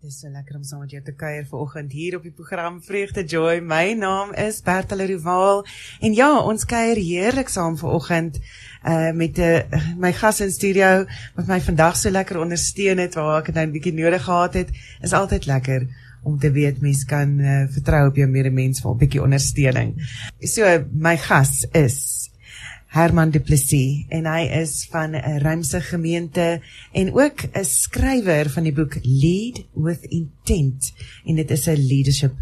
Dis so lekker om saam met jou te kuier vanoggend hier op die program Vreugde Joy. My naam is Bertha Leroval en ja, ons kuier heerlik saam vanoggend uh met 'n uh, my gas in studio wat my vandag so lekker ondersteun het waar ek dit nou 'n bietjie nodig gehad het. Is altyd lekker om te weet mens kan uh, vertrou op jou medemens vir 'n bietjie ondersteuning. So my gas is Herman Du Plessis en hy is van 'n Rymse gemeente en ook 'n skrywer van die boek Lead with Intent en dit is 'n leadership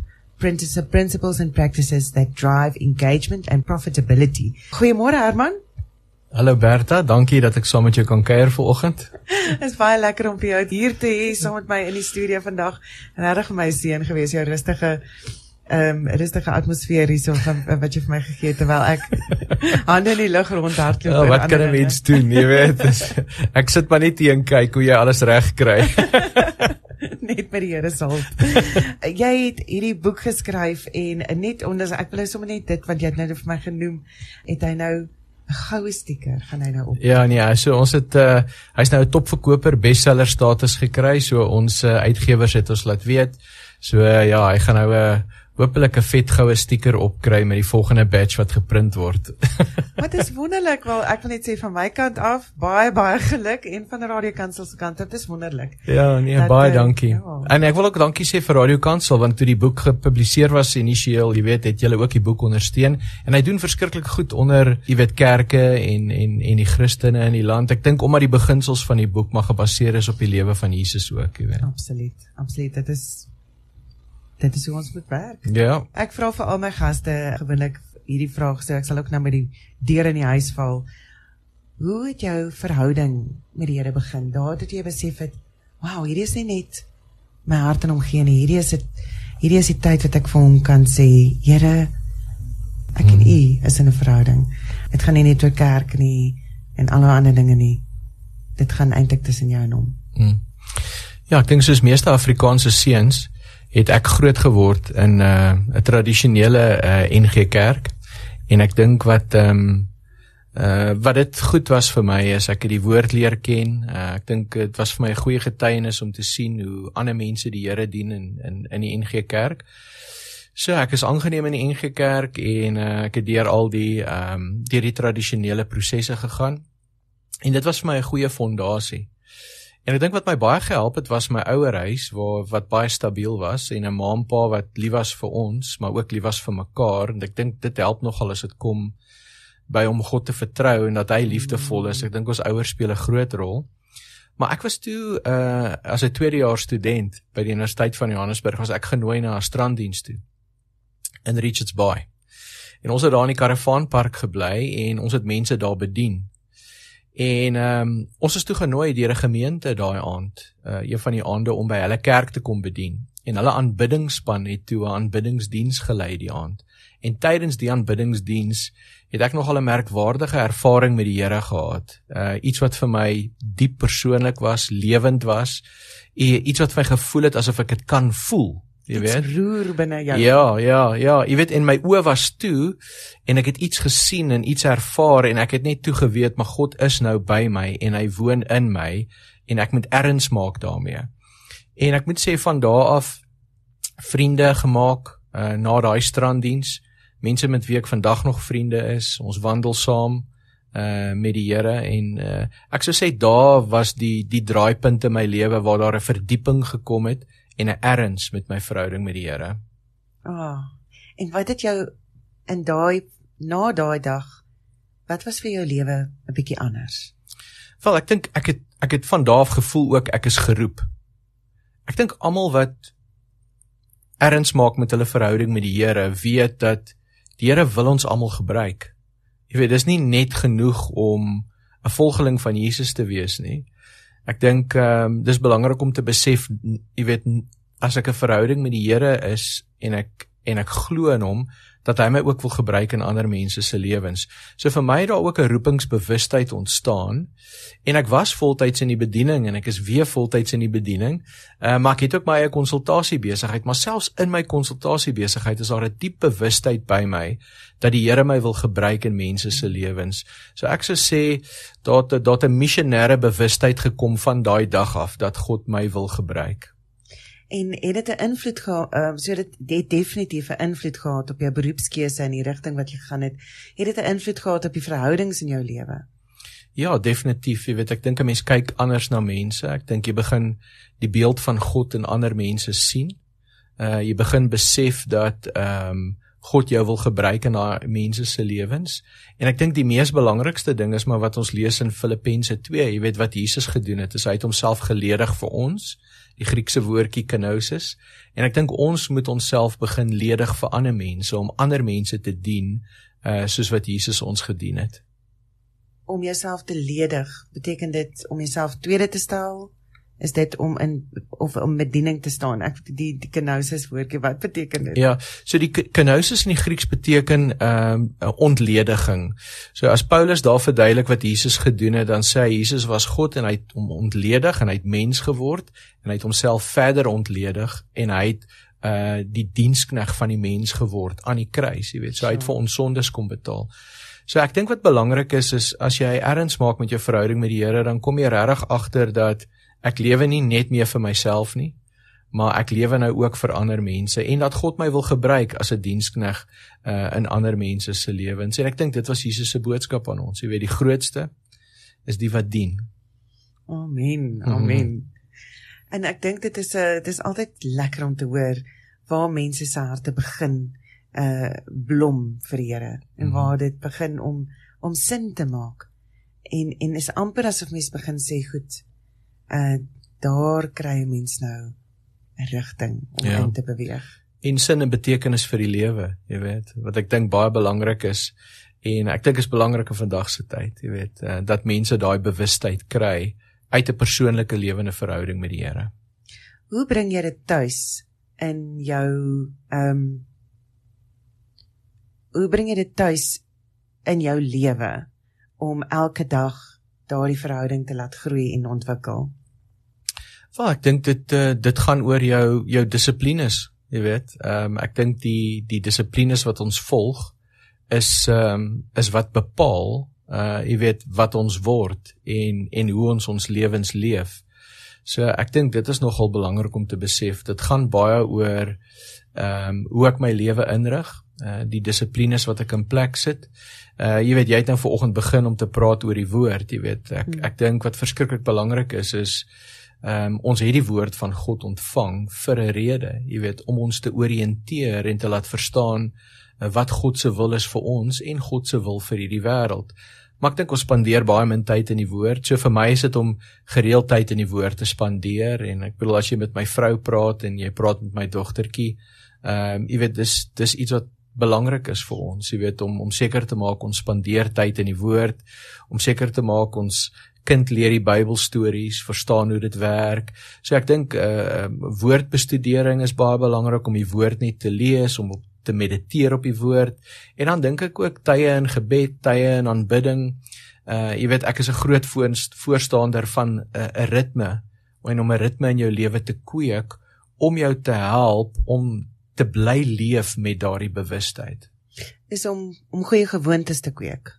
principles and practices that drive engagement and profitability. Goeiemôre Herman. Hallo Berta, dankie dat ek saam met jou kan kuier vanoggend. Dit is baie lekker om vir jou hier te hê saam met my in die studio vandag. Regtig vir my seën gewees jou rustige ehm um, rustige atmosfeer hierso van wat jy vir my gegee het terwyl ek hande in die lug rondhardloop. Ja, wat kan 'n mens doen, jy weet? ek sit maar net hier en kyk hoe jy alles reg kry. net met die Here se hulp. jy het hierdie boek geskryf en net onder ek wil nou sommer net dit wat jy nou vir my genoem het hy nou 'n goue stiker gaan hy nou op. Ja nee, so ons het uh hy's nou 'n topverkoper bestseller status gekry, so ons uh, uitgewers het ons laat weet. So uh, ja, hy gaan nou 'n uh, hopelik 'n vet goue stiker opkry met die volgende batch wat geprint word. wat is wonderlik, wel ek wil net sê van my kant af baie baie geluk en van Radio Kansel se kant af, dit is wonderlik. Ja, nee, dat, baie uh, dankie. Ja. En ek wil ook dankie sê vir Radio Kansel want toe die boek gepubliseer was initieel, jy weet, het julle ook die boek ondersteun en hy doen verskriklik goed onder, jy weet, kerke en en en die Christene in die land. Ek dink omdat die beginsels van die boek maar gebaseer is op die lewe van Jesus ook, jy weet. Absoluut. Absoluut. Dit is dit is hoe ons moet werk. Ja. Ek vra vir al my gaste gewoonlik hierdie vraag, so ek sal ook nou met die deur in die huis val. Hoe het jou verhouding met die Here begin? Daar het jy besef het, wow, hierdie is nie net my hart en omgee nie. Hierdie is dit hierdie is die tyd wat ek vir hom kan sê, Here, ek en hmm. U is in 'n verhouding. Dit gaan nie net oor kerk nie en alle ander dinge nie. Dit gaan eintlik tussen jou en hom. Hmm. Ja, ek dink soos meeste Afrikaanse seuns, het ek groot geword in 'n uh, 'n tradisionele uh, NG Kerk en ek dink wat ehm um, uh wat dit goed was vir my is ek het die woord leer ken. Uh, ek dink dit was vir my 'n goeie getuienis om te sien hoe ander mense die Here dien in in in die NG Kerk. So ek is aangeneem in die NG Kerk en uh, ek het deur al die ehm um, deur die tradisionele prosesse gegaan. En dit was vir my 'n goeie fondasie. En ek dink wat my baie gehelp het was my ouer huis waar wat baie stabiel was en 'n ma en pa wat lief was vir ons, maar ook lief was vir mekaar en ek dink dit help nogal as dit kom by om God te vertrou en dat hy liefdevol is. Ek dink ons ouers speel 'n groot rol. Maar ek was toe uh as 'n tweedejaars student by die Universiteit van Johannesburg was ek genooi na 'n stranddiens toe in Richards Bay. En ons het daar in die karavaanpark gebly en ons het mense daar bedien. En ehm um, ons is toe genooi deur 'n gemeente daai aand, uh een van die aande om by hulle kerk te kom bedien. En hulle aanbiddingsspan het toe 'n aanbiddingsdiens gelei die aand. En tydens die aanbiddingsdiens het ek nogal 'n merkwaardige ervaring met die Here gehad. Uh iets wat vir my diep persoonlik was, lewend was, iets wat vir my gevoel het asof ek dit kan voel jy weet? roer binne jou. Ja ja ja. Jy weet en my oë was toe en ek het iets gesien en iets ervaar en ek het net toe geweet maar God is nou by my en hy woon in my en ek moet erns maak daarmee. En ek moet sê van daardie af vriende gemaak uh, na daai stranddiens. Mense met wie ek vandag nog vriende is ons wandel saam uh met die Here en uh ek sou sê daar was die die draaipunt in my lewe waar daar 'n verdieping gekom het en 'n erns met my verhouding met die Here. Ah. Oh, en wat het jou in daai na daai dag wat was vir jou lewe 'n bietjie anders? Wel, ek dink ek het ek het van daardie gevoel ook ek is geroep. Ek dink almal wat erns maak met hulle verhouding met die Here, weet dat die Here wil ons almal gebruik. Jy weet, dis nie net genoeg om 'n volgeling van Jesus te wees nie. Ek dink ehm um, dis belangrik om te besef, jy weet, as ek 'n verhouding met die Here is en ek en ek glo in hom dat hy my ook wil gebruik in ander mense se lewens. So vir my het daar ook 'n roepingsbewustheid ontstaan en ek was voltyds in die bediening en ek is weer voltyds in die bediening. Uh, maar ek het ook my eie konsultasie besigheid, maar selfs in my konsultasie besigheid is daar 'n diep bewustheid by my dat die Here my wil gebruik in mense se lewens. So ek sou sê daar daar 'n missionêre bewustheid gekom van daai dag af dat God my wil gebruik. En het dit 'n invloed gehad, uh, so dit het definitief 'n invloed gehad op jou beroepskeuse en die rigting wat jy gegaan het. Het dit 'n invloed gehad op die verhoudings in jou lewe? Ja, definitief. Jy weet, ek dink 'n mens kyk anders na mense. Ek dink jy begin die beeld van God in ander mense sien. Uh jy begin besef dat ehm um, God jou wil gebruik in daai mense se lewens. En ek dink die mees belangrikste ding is maar wat ons lees in Filippense 2, jy weet wat Jesus gedoen het, is hy het homself geledig vir ons, die Griekse woordjie kenosis. En ek dink ons moet onsself begin ledig vir ander mense om ander mense te dien, uh soos wat Jesus ons gedien het. Om jouself te ledig, beteken dit om jouself tweede te stel? Is dit om in of om bediening te staan. Ek die die kenosis woordjie wat beteken dit? Ja, so die kenosis in die Grieks beteken ehm um, ontlediging. So as Paulus daar verduidelik wat Jesus gedoen het, dan sê hy Jesus was God en hy het hom ontledig en hy het mens geword en hy het homself verder ontledig en hy het uh die dienskneg van die mens geword aan die kruis, jy weet. So hy het vir ons sondes kom betaal. So ek dink wat belangrik is is as jy erns maak met jou verhouding met die Here, dan kom jy regtig agter dat ek lewe nie net meer vir myself nie, maar ek lewe nou ook vir ander mense en dat God my wil gebruik as 'n dienskneg uh in ander mense se lewens. En ek dink dit was Jesus se boodskap aan ons. Jy weet, die grootste is die wat dien. Amen. Amen. Mm -hmm. En ek dink dit is 'n uh, dit is altyd lekker om te hoor waar mense se harte begin uh blom vir die Here en -hmm. waar dit begin om om sin te maak. En en is amper asof mense begin sê goed, uh daar kry 'n mens nou 'n rigting om ja. in te beweeg. En sin en betekenis vir die lewe, jy weet, wat ek dink baie belangrik is en ek dink is belangrik in vandag se tyd, jy weet, uh, dat mense daai bewustheid kry uit 'n persoonlike lewende verhouding met die Here. Hoe bring jy dit tuis in jou ehm um, Hoe bring jy dit tuis in jou lewe om elke dag daardie verhouding te laat groei en ontwikkel? Wel, ek dink dit uh, dit gaan oor jou jou dissiplines, jy weet. Ehm um, ek dink die die dissiplines wat ons volg is ehm um, is wat bepaal uh jy weet wat ons word en en hoe ons ons lewens leef. So ek dink dit is nogal belangrik om te besef. Dit gaan baie oor ehm um, hoe ek my lewe inrig, uh die dissiplines wat ek in plek sit. Uh jy weet jy het nou vanoggend begin om te praat oor die woord, jy weet. Ek hmm. ek dink wat verskriklik belangrik is is Ehm um, ons het die woord van God ontvang vir 'n rede, jy weet, om ons te orienteer en te laat verstaan uh, wat God se wil is vir ons en God se wil vir hierdie wêreld. Maar ek dink ons spandeer baie min tyd in die woord. So vir my is dit om gereeld tyd in die woord te spandeer en ek bedoel as jy met my vrou praat en jy praat met my dogtertjie, ehm um, jy weet dis dis iets wat belangrik is vir ons, jy weet om om seker te maak ons spandeer tyd in die woord, om seker te maak ons kind leer die Bybelstories, verstaan hoe dit werk. So ek dink uh woordbestudering is baie belangrik om die woord net te lees, om op te mediteer op die woord. En dan dink ek ook tye in gebed, tye in aanbidding. Uh jy weet ek is 'n groot voorstander van 'n uh, ritme en om 'n ritme in jou lewe te kweek om jou te help om te bly leef met daardie bewustheid. Is om om goeie gewoontes te kweek.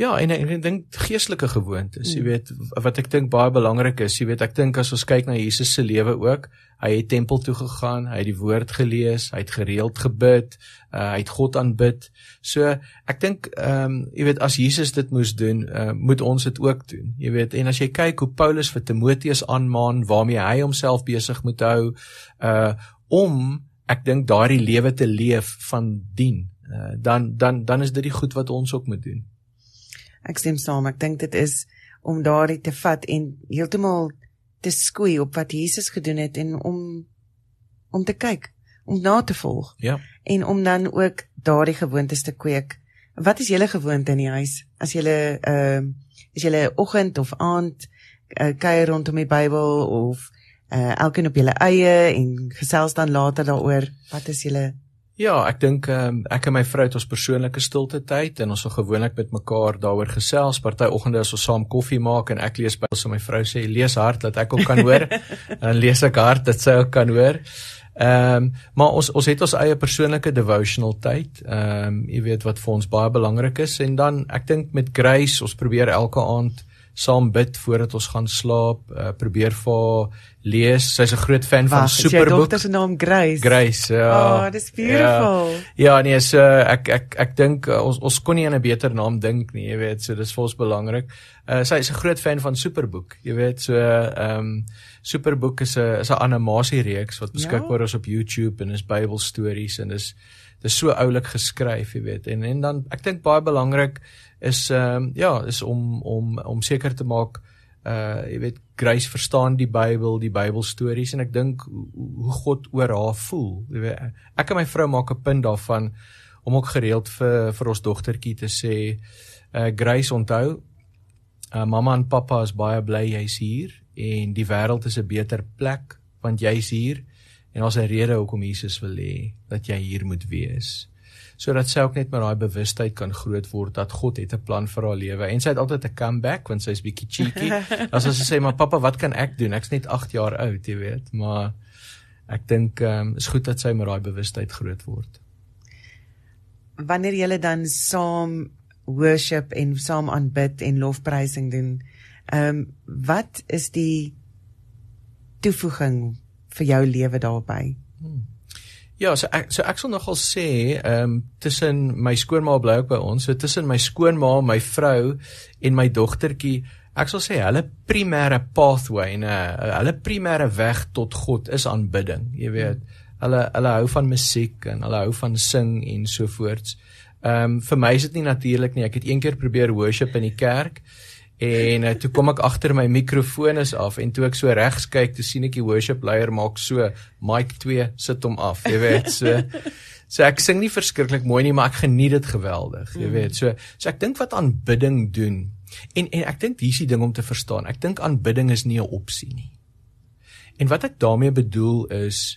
Ja, en ek, ek dink geestelike gewoontes, jy mm. weet wat ek dink baie belangrik is, jy weet ek dink as ons kyk na Jesus se lewe ook, hy het tempel toe gegaan, hy het die woord gelees, hy het gereeld gebid, uh, hy het God aanbid. So ek dink ehm um, jy weet as Jesus dit moes doen, uh, moet ons dit ook doen. Jy weet en as jy kyk hoe Paulus vir Timoteus aanmaan waarmee hy homself besig moet hou uh om ek dink daardie lewe te leef van dien, uh, dan dan dan is dit die goed wat ons ook moet doen. Ek stem saam. Ek dink dit is om daardie te vat en heeltemal te skoei op wat Jesus gedoen het en om om te kyk, om na te volg. Ja. En om dan ook daardie gewoontes te kweek. Wat is julle gewoonte in die huis? As julle ehm uh, is julle oggend of aand uh, kuier rondom die Bybel of uh, elkeen op julle eie en gesels dan later daaroor, wat is julle Ja, ek dink um, ek en my vrou het ons persoonlike stilte tyd en ons sal gewoonlik met mekaar daaroor gesels. Party oggende as ons saam koffie maak en ek lees Bybel, so my vrou sê lees hard dat ek ook kan hoor. en lees ek hard dat sy ook kan hoor. Ehm, um, maar ons ons het ons eie persoonlike devotional tyd. Ehm, um, jy weet wat vir ons baie belangrik is en dan ek dink met Grace, ons probeer elke aand saam bid voordat ons gaan slaap, uh, probeer vir lees. Sy's 'n groot fan Wacht, van Superbook. Sy dogter se naam Grace. Grace. Ja. Oh, dis beautiful. Ja, ja nee, so ek ek ek dink uh, ons ons kon nie aan 'n beter naam dink nie, jy weet, so dis vir ons belangrik. Uh, sy is 'n groot fan van Superbook, jy weet, so ehm um, Superbook is 'n is 'n animasiereeks wat beskikbaar ja. is op YouTube en is Bybelstories en is dis so oulik geskryf, jy weet. En en dan ek dink baie belangrik is ehm um, ja, is om om om seker te maak uh jy weet Grace verstaan die Bybel, die Bybelstories en ek dink hoe God oor haar voel. Jy weet ek en my vrou maak 'n punt daarvan om ook gereeld vir vir ons dogtertjie te sê uh Grace onthou uh mamma en pappa is baie bly jy's hier en die wêreld is 'n beter plek want jy's hier en ons 'n rede hoekom Jesus wil hê dat jy hier moet wees sodat sy ook net met daai bewustheid kan groot word dat God het 'n plan vir haar lewe en sy het altyd 'n comeback want sy's bietjie cheeky. As sy sê maar pappa, wat kan ek doen? Ek's net 8 jaar oud, jy weet, maar ek dink ehm um, is goed dat sy met daai bewustheid groot word. Wanneer jy dan saam worship en saam aanbid en lofprysing doen, ehm um, wat is die toevoeging vir jou lewe daarbey? Hmm. Ja, so ek so ek sal nogal sê, ehm um, tussen my skoonma bly ook by ons, so tussen my skoonma, my vrou en my dogtertjie, ek sal sê hulle primêre pathway en uh, hulle primêre weg tot God is aanbidding. Jy weet, hulle hulle hou van musiek en hulle hou van sing en so voorts. Ehm um, vir my is dit nie natuurlik nie. Ek het een keer probeer worship in die kerk En uh, toe kom ek agter my mikrofoon is af en toe ek so regs kyk, toe sien ek die worship leier maak so mic 2 sit hom af, jy weet, so so ek sing nie verskriklik mooi nie, maar ek geniet dit geweldig, jy mm. weet. So so ek dink wat aanbidding doen. En en ek dink hier's die ding om te verstaan. Ek dink aanbidding is nie 'n opsie nie. En wat ek daarmee bedoel is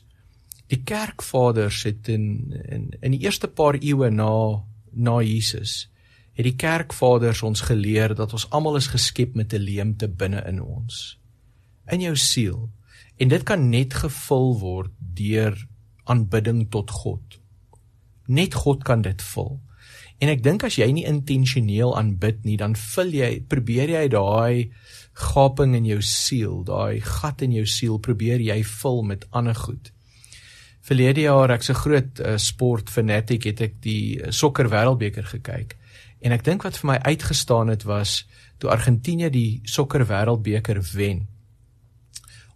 die kerkvaders het in in in die eerste paar eeue na na Jesus het die kerkvaders ons geleer dat ons almal is geskep met 'n leemte binne in ons in jou siel. En dit kan net gevul word deur aanbidding tot God. Net God kan dit vul. En ek dink as jy nie intentioneel aanbid nie dan vul jy probeer jy daai gaping in jou siel daai gat in jou siel probeer jy vul met ander goed. Verlede jaar ek's 'n groot uh, sport fanatic het ek die uh, sokker wêreldbeker gekyk En ek dink wat vir my uitgestaan het was toe Argentinië die sokker wêreldbeker wen.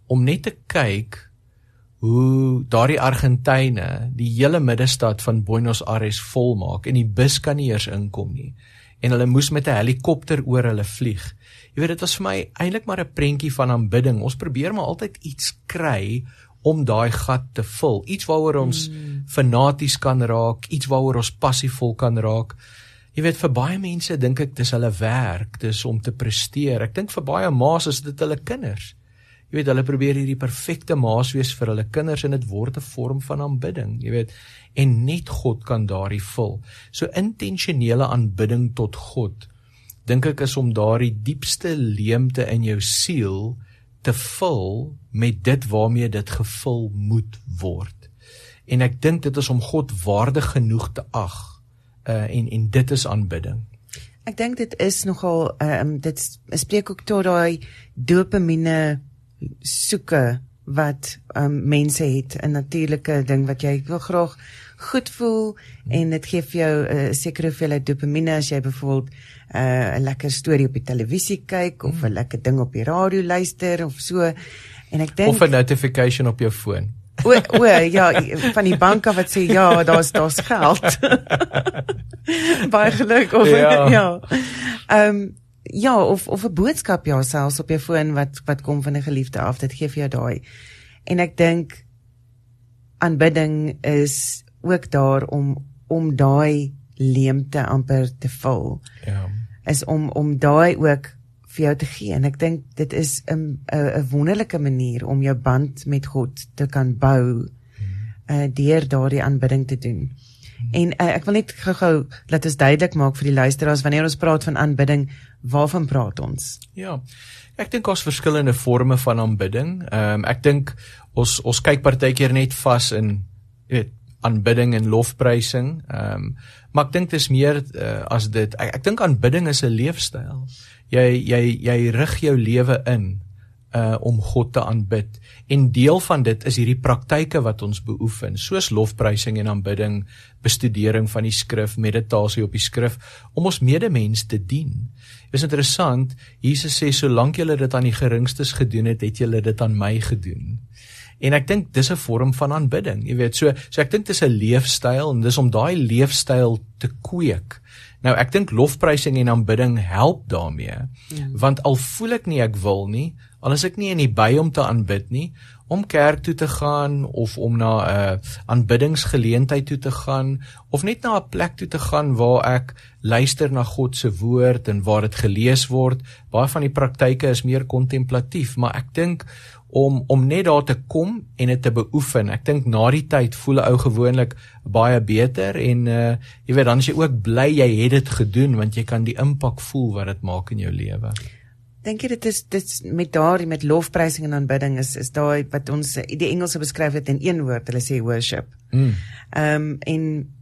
Om net te kyk hoe daardie Argentyne die hele middestad van Buenos Aires volmaak en die bus kan nie eers inkom nie en hulle moes met 'n helikopter oor hulle vlieg. Jy weet dit was vir my eintlik maar 'n prentjie van aanbidding. Ons probeer maar altyd iets kry om daai gat te vul. Iets waaroor ons mm. fanaties kan raak, iets waaroor ons passievol kan raak. Jy weet vir baie mense dink ek dis hulle werk, dis om te presteer. Ek dink vir baie ma's is dit hulle kinders. Jy weet hulle probeer hierdie perfekte ma's wees vir hulle kinders en dit word 'n vorm van aanbidding, jy weet. En net God kan daardie vul. So intentionele aanbidding tot God dink ek is om daardie diepste leemte in jou siel te vul met dit waarmee dit gevul moet word. En ek dink dit is om God waardig genoeg te ag uh, en en dit is aanbidding. Ek dink dit is nogal ehm um, dit spreek ook tot daai dopamine soeke wat ehm um, mense het 'n natuurlike ding wat jy wil graag goed voel en dit gee vir jou 'n uh, sekere hoeveelheid dopamine as jy byvoorbeeld uh, 'n lekker storie op die televisie kyk of 'n lekker ding op die radio luister of so en ek dink of 'n notification op jou foon. O, o ja, van die banke wat sê ja, daar's daar's geld. Baie geluk of ja. ja. Ehm um, ja, of of 'n boodskap ja selfs op jou foon wat wat kom van 'n geliefde af, dit gee vir jou daai. En ek dink aanbidding is ook daar om om daai leemte amper te vul. Ja. Is om om daai ook vir jou te gee en ek dink dit is 'n 'n wonderlike manier om jou band met God te kan bou uh deur daardie aanbidding te doen. En uh, ek wil net gou-gou laat ons duidelik maak vir die luisteraars wanneer ons praat van aanbidding, waarvan praat ons? Ja. Ek dink ons verskillende forme van aanbidding. Ehm um, ek dink ons ons kyk partykeer net vas in weet aanbidding en lofprysing. Ehm um, maar ek dink dit is meer uh, as dit. Ek, ek dink aanbidding is 'n leefstyl jy jy jy rig jou lewe in uh om God te aanbid. En deel van dit is hierdie praktyke wat ons beoefen, soos lofprysing en aanbidding, bestudering van die skrif, meditasie op die skrif om ons medemens te dien. Is interessant, Jesus sê solank julle dit aan die geringstes gedoen het, het julle dit aan my gedoen. En ek dink dis 'n vorm van aanbidding, jy weet. So so ek dink dis 'n leefstyl en dis om daai leefstyl te kweek. Nou ek dink lofprysing en aanbidding help daarmee. Mm. Want al voel ek nie ek wil nie, al is ek nie in die by om te aanbid nie, om kerk toe te gaan of om na 'n uh, aanbiddingsgeleentheid toe te gaan of net na 'n plek toe te gaan waar ek luister na God se woord en waar dit gelees word. Baie van die praktyke is meer kontemplatief, maar ek dink om om net daar te kom en dit te beoefen. Ek dink na die tyd voel 'n ou gewoonlik baie beter en uh jy weet dan is jy ook bly jy het dit gedoen want jy kan die impak voel wat dit maak in jou lewe. Dink jy dit is dit met daardie met lofprysing en aanbidding is is daai wat ons die Engelse beskryf dit in een woord, hulle sê worship. Mm. Ehm um, en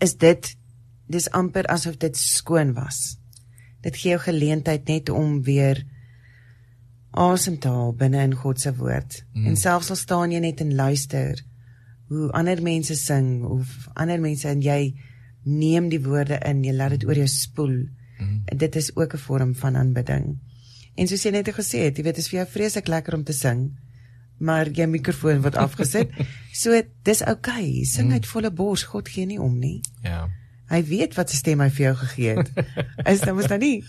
is dit dis amper asof dit skoon was. Dit gee jou geleentheid net om weer asem te haal binne in God se woord. Mm. En selfs al staan jy net en luister hoe ander mense sing of ander mense en jy neem die woorde in, jy laat dit oor jou spoel. Mm. Dit is ook 'n vorm van aanbidding. En soos jy net gesê het, jy weet dit is vir jou vreeslik lekker om te sing, maar jou mikrofoon word afgesit. so dis oukei. Okay. Sing mm. uit volle bors. God gee nie om nie. Ja. Hy weet wat sy stem hy vir jou gegee het. is dan mos dan nie.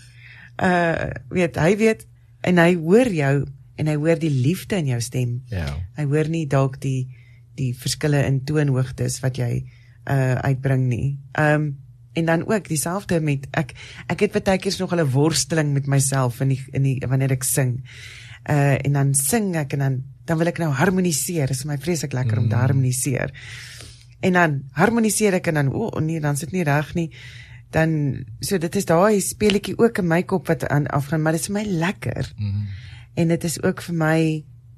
Uh weet hy weet en hy hoor jou en hy hoor die liefde in jou stem. Ja. Hy hoor nie dalk die die verskille in toonhoogtes wat jy uh uitbring nie. Um en dan ook dieselfde met ek ek het baie keer nog 'n worsteling met myself in die in die wanneer ek sing. Uh en dan sing ek en dan dan wil ek nou harmoniseer. Dit is my vreeslik lekker mm. om te mm. harmoniseer. En dan harmoniseer ek en dan o oh, nee, dan sit nie reg nie dan so dit is daai speletjie ook in my kop wat aan afgaan maar dit is vir my lekker. Mm -hmm. En dit is ook vir my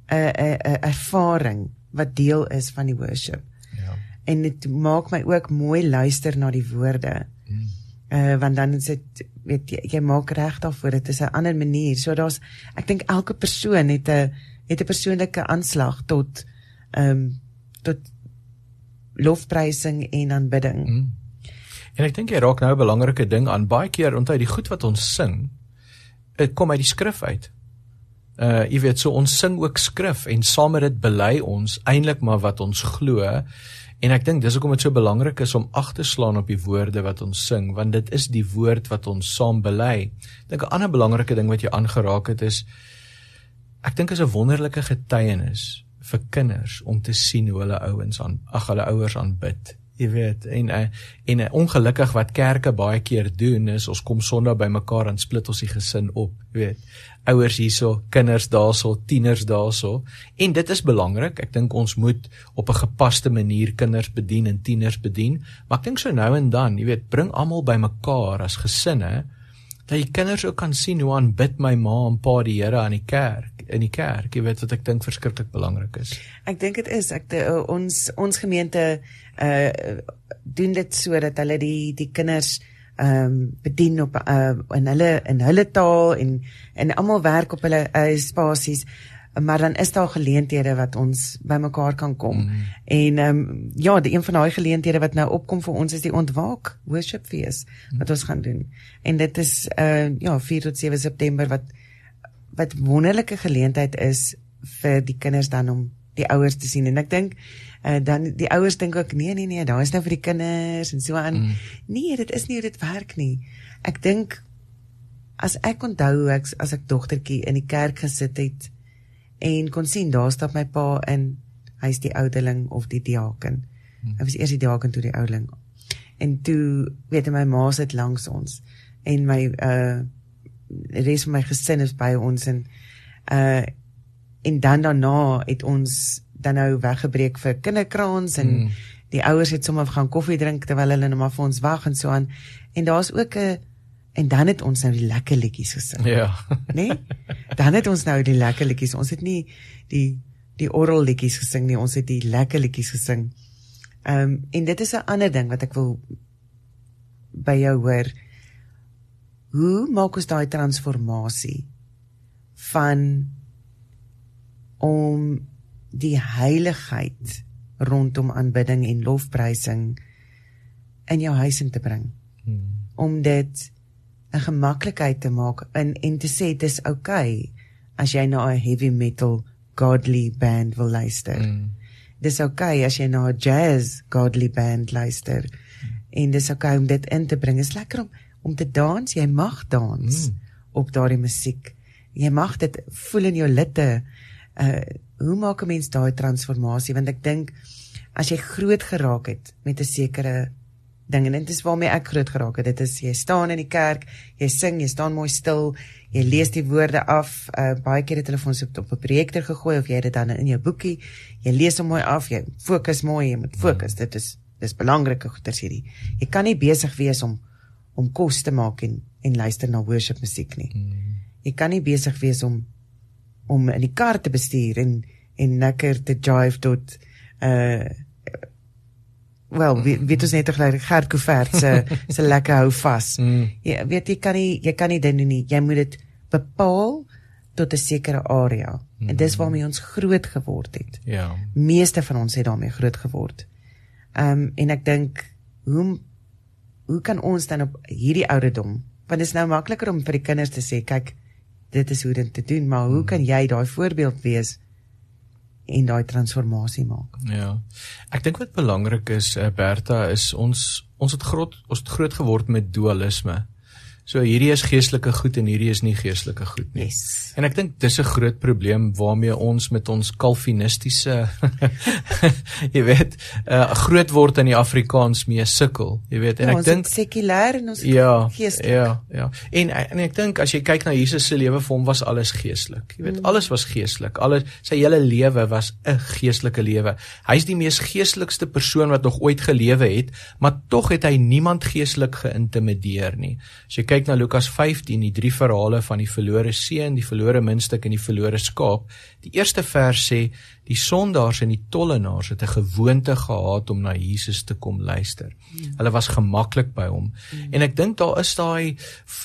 'n 'n 'n ervaring wat deel is van die worship. Ja. En dit maak my ook mooi luister na die woorde. Mm. Uh want dan is dit weet jy, jy maak reg daarvoor dit is 'n ander manier. So daar's ek dink elke persoon het 'n het 'n persoonlike aanslag tot ehm um, tot lofprysing en aanbidding. Mm. En ek dink jy raak nou 'n belangrike ding aan. Baie keer onthou die goed wat ons sing, dit kom uit die skrif uit. Uh jy weet so ons sing ook skrif en saam met dit bely ons eintlik maar wat ons glo. En ek dink dis hoekom dit so belangrik is om ag te slaan op die woorde wat ons sing, want dit is die woord wat ons saam bely. Ek dink 'n ander belangrike ding wat jy aangeraak het is ek dink is 'n wonderlike getuienis vir kinders om te sien hoe hulle ouens aan ag hulle ouers aanbid jy weet en uh, en uh, ongelukkig wat kerke baie keer doen is ons kom Sondag bymekaar en split ons die gesin op jy weet. Ouers hierso kinders daarso tieners daarso. En dit is belangrik. Ek dink ons moet op 'n gepaste manier kinders bedien en tieners bedien. Maar ek dink so nou en dan jy weet bring almal bymekaar as gesinne dat die kinders ook kan sien hoe aanbid my ma en pa die Here aan die kerk in die kerk jy weet wat ek dink verskriklik belangrik is. Ek dink dit is ek de, ons ons gemeente uh doen dit sodat hulle die die kinders ehm um, bedien op uh in hulle in hulle taal en en almal werk op hulle uh, spasies maar dan is daar geleenthede wat ons bymekaar kan kom. Mm. En ehm um, ja, die een van daai geleenthede wat nou opkom vir ons is die ontwaak worship fees mm. wat ons gaan doen. En dit is uh ja, 4 tot 7 September wat wat wonderlike geleentheid is vir die kinders dan om die ouers te sien en ek dink uh, dan die ouers dink ook nee nee nee daar is nou vir die kinders en so aan mm. nee dit is nie hoe dit werk nie ek dink as ek onthou ek as ek dogtertjie in die kerk gesit het en kon sien daar staan my pa in hy's die oudeling of die diaken mm. hy was eers die diaken toe die oudeling en toe weet my ma sit langs ons en my uh res van my gesin is by ons en uh en dan daarna het ons dan nou weggebreek vir kinderkraans en mm. die ouers het sommer gaan koffie drink terwyl hulle net maar vir ons wag en so aan en daar's ook 'n en dan het ons nou die lekker liedjies gesing. Ja. Né? Nee? Dan het ons nou die lekker liedjies. Ons het nie die die oral liedjies gesing nie, ons het die lekker liedjies gesing. Ehm um, en dit is 'n ander ding wat ek wil by jou hoor. Hoe maak ons daai transformasie van om die heiligheid rondom aanbidding en lofprysing in jou huis in te bring. Hmm. Om dit 'n gemaklikheid te maak in en te sê dis oukei okay as jy na 'n heavy metal godly band wil luister. Hmm. Dis oukei okay as jy na 'n jazz godly band luister. Hmm. En dis oukei okay om dit in te bring. Is lekker om om te dans. Jy mag dans hmm. op daardie musiek. Jy mag dit voel in jou litte. Uh hoe maak 'n mens daai transformasie? Want ek dink as jy groot geraak het met 'n sekere ding en dit is waarmee ek groot geraak het. Dit is jy staan in die kerk, jy sing, jy staan mooi stil, jy lees die woorde af. Uh baie keer het hulle vir ons op, op 'n projektor gegooi of jy het dit dan in jou boekie. Jy lees hom mooi af, jy fokus mooi, jy moet fokus. Dit is dis belangrike goeters hierdie. Jy kan nie besig wees om om kos te maak en en luister na worship musiek nie. Jy kan nie besig wees om om in die kar te bestuur en en lekker te drive tot uh wel wie wie dit net gelyk Gert Couvert se se lekker hou vas. Mm. Jy weet jy kan nie jy kan nie dit doen nie. Jy moet dit bepaal tot 'n sekere area. Mm. En dis mm. waarmee ons groot geword het. Ja. Meeste van ons het daarmee groot geword. Ehm um, en ek dink hoe hoe kan ons dan op hierdie ouderdom want dit is nou makliker om vir die kinders te sê kyk dit is hoe dit te doen maar hoe mm. kan jy daai voorbeeld wees en daai transformasie maak. Ja. Ek dink wat belangrik is uh, Bertha is ons ons het groot ons het groot geword met dualisme. So hierdie is geestelike goed en hierdie is nie geestelike goed nie. Yes. En ek dink dis 'n groot probleem waarmee ons met ons kalvinistiese jy weet, uh, groot word in die Afrikaans mee sukkel. Jy weet, en ja, ek dink sekulêr en ons ja, geestelik. Ja, ja. En en ek dink as jy kyk na Jesus se lewe vir hom was alles geestelik. Jy weet, mm. alles was geestelik. Alles sy hele lewe was 'n geestelike lewe. Hy's die mees geestelikste persoon wat nog ooit gelewe het, maar tog het hy niemand geestelik geïntimideer nie. As jy kyk kyk na Lukas 15, die drie verhale van die verlore seun, die verlore muntstuk en die verlore skaap, die eerste vers sê die sondaars en die tollenaars het 'n gewoonte gehad om na Jesus te kom luister. Hulle was gemaklik by hom. En ek dink daar is daai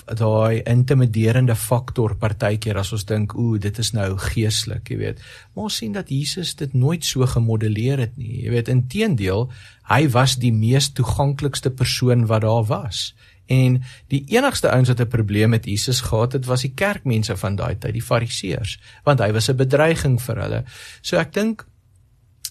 daai intimiderende faktor partykeer as ons dink, ooh, dit is nou geestelik, jy weet. Maar ons sien dat Jesus dit nooit so gemodelleer het nie. Jy weet, inteendeel, hy was die mees toeganklikste persoon wat daar was. En die enigste ouens wat 'n probleem met Jesus gehad het, was die kerkmense van daai tyd, die fariseërs, want hy was 'n bedreiging vir hulle. So ek dink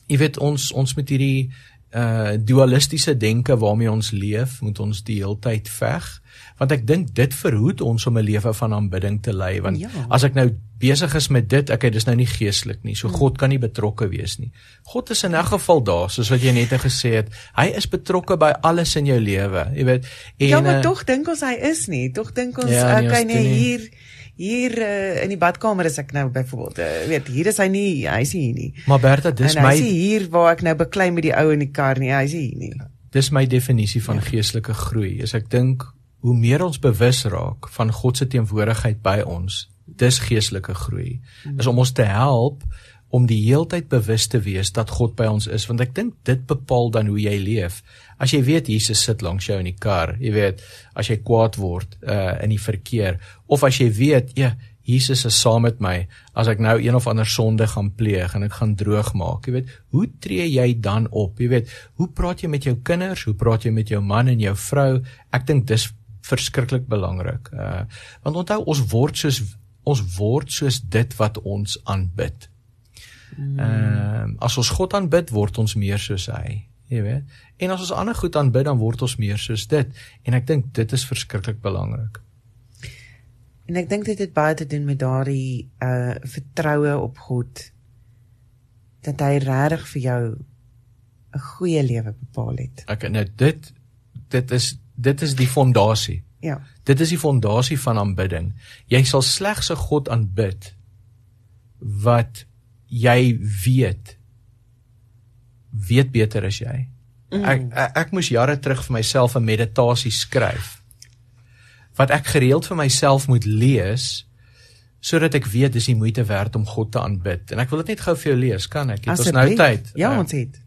jy weet ons ons met hierdie uh dualistiese denke waarmee ons leef, moet ons die heeltyd veg want ek dink dit verhoed ons om 'n lewe van aanbidding te lei want ja. as ek nou besig is met dit, okay, dis nou nie geestelik nie. So hmm. God kan nie betrokke wees nie. God is in 'n geval daar, soos wat jy net gesê het. Hy is betrokke by alles in jou lewe, jy weet. En Ja, maar uh, tog dink ons hy is nie. Tog dink ons ja, nee, okay, nee, hier hier uh, in die badkamer is ek nou byvoorbeeld, uh, weet, hier is hy nie, hy is hier nie. Maar Bertha, dis en my Hy is hier waar ek nou beklei met die ou in die kar nie, hy is hier nie. Dis my definisie van ja. geestelike groei. Is ek dink hoe meer ons bewus raak van God se teenwoordigheid by ons, dis geestelike groei. Is om ons te help om die heeltyd bewus te wees dat God by ons is, want ek dink dit bepaal dan hoe jy leef. As jy weet Jesus sit langs jou in die kar, jy weet, as jy kwaad word uh in die verkeer of as jy weet, ja, Jesus is saam met my as ek nou een of ander sonde gaan pleeg en ek gaan droog maak. Jy weet, hoe tree jy dan op? Jy weet, hoe praat jy met jou kinders? Hoe praat jy met jou man en jou vrou? Ek dink dis verskriklik belangrik. Uh want onthou ons word soos ons word soos dit wat ons aanbid. Ehm uh, as ons God aanbid, word ons meer soos hy, jy weet. En as ons ander goed aanbid, dan word ons meer soos dit. En ek dink dit is verskriklik belangrik. En ek dink dit het baie te doen met daardie uh vertroue op God dat hy regtig vir jou 'n goeie lewe bepaal het. Okay, nou dit dit is dit is die fondasie. Ja. Dit is die fondasie van aanbidding. Jy sal slegs 'n God aanbid wat jy weet weet beter as jy. Mm. Ek, ek ek moes jare terug vir myself 'n meditasie skryf wat ek gereeld vir myself moet lees sodat ek weet dis die moeite werd om God te aanbid. En ek wil dit net gou vir jou lees, kan ek? Het ons nou tyd? Ja, ons het.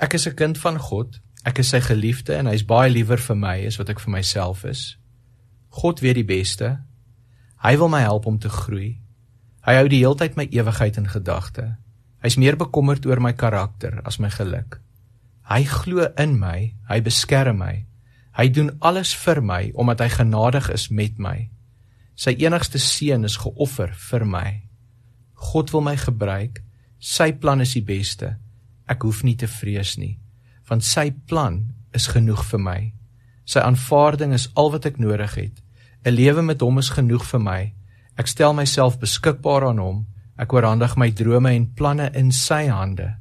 Ek is 'n kind van God. Ek is sy geliefde en hy's baie liewer vir my as wat ek vir myself is. God weet die beste. Hy wil my help om te groei. Hy hou die hele tyd my ewigheid in gedagte. Hy's meer bekommerd oor my karakter as my geluk. Hy glo in my, hy beskerm my. Hy doen alles vir my omdat hy genadig is met my. Sy enigste seun is geoffer vir my. God wil my gebruik. Sy plan is die beste. Ek hoef nie te vrees nie, want sy plan is genoeg vir my. Sy aanvaarding is al wat ek nodig het. 'n Lewe met hom is genoeg vir my. Ek stel myself beskikbaar aan hom. Ek oorhandig my drome en planne in sy hande.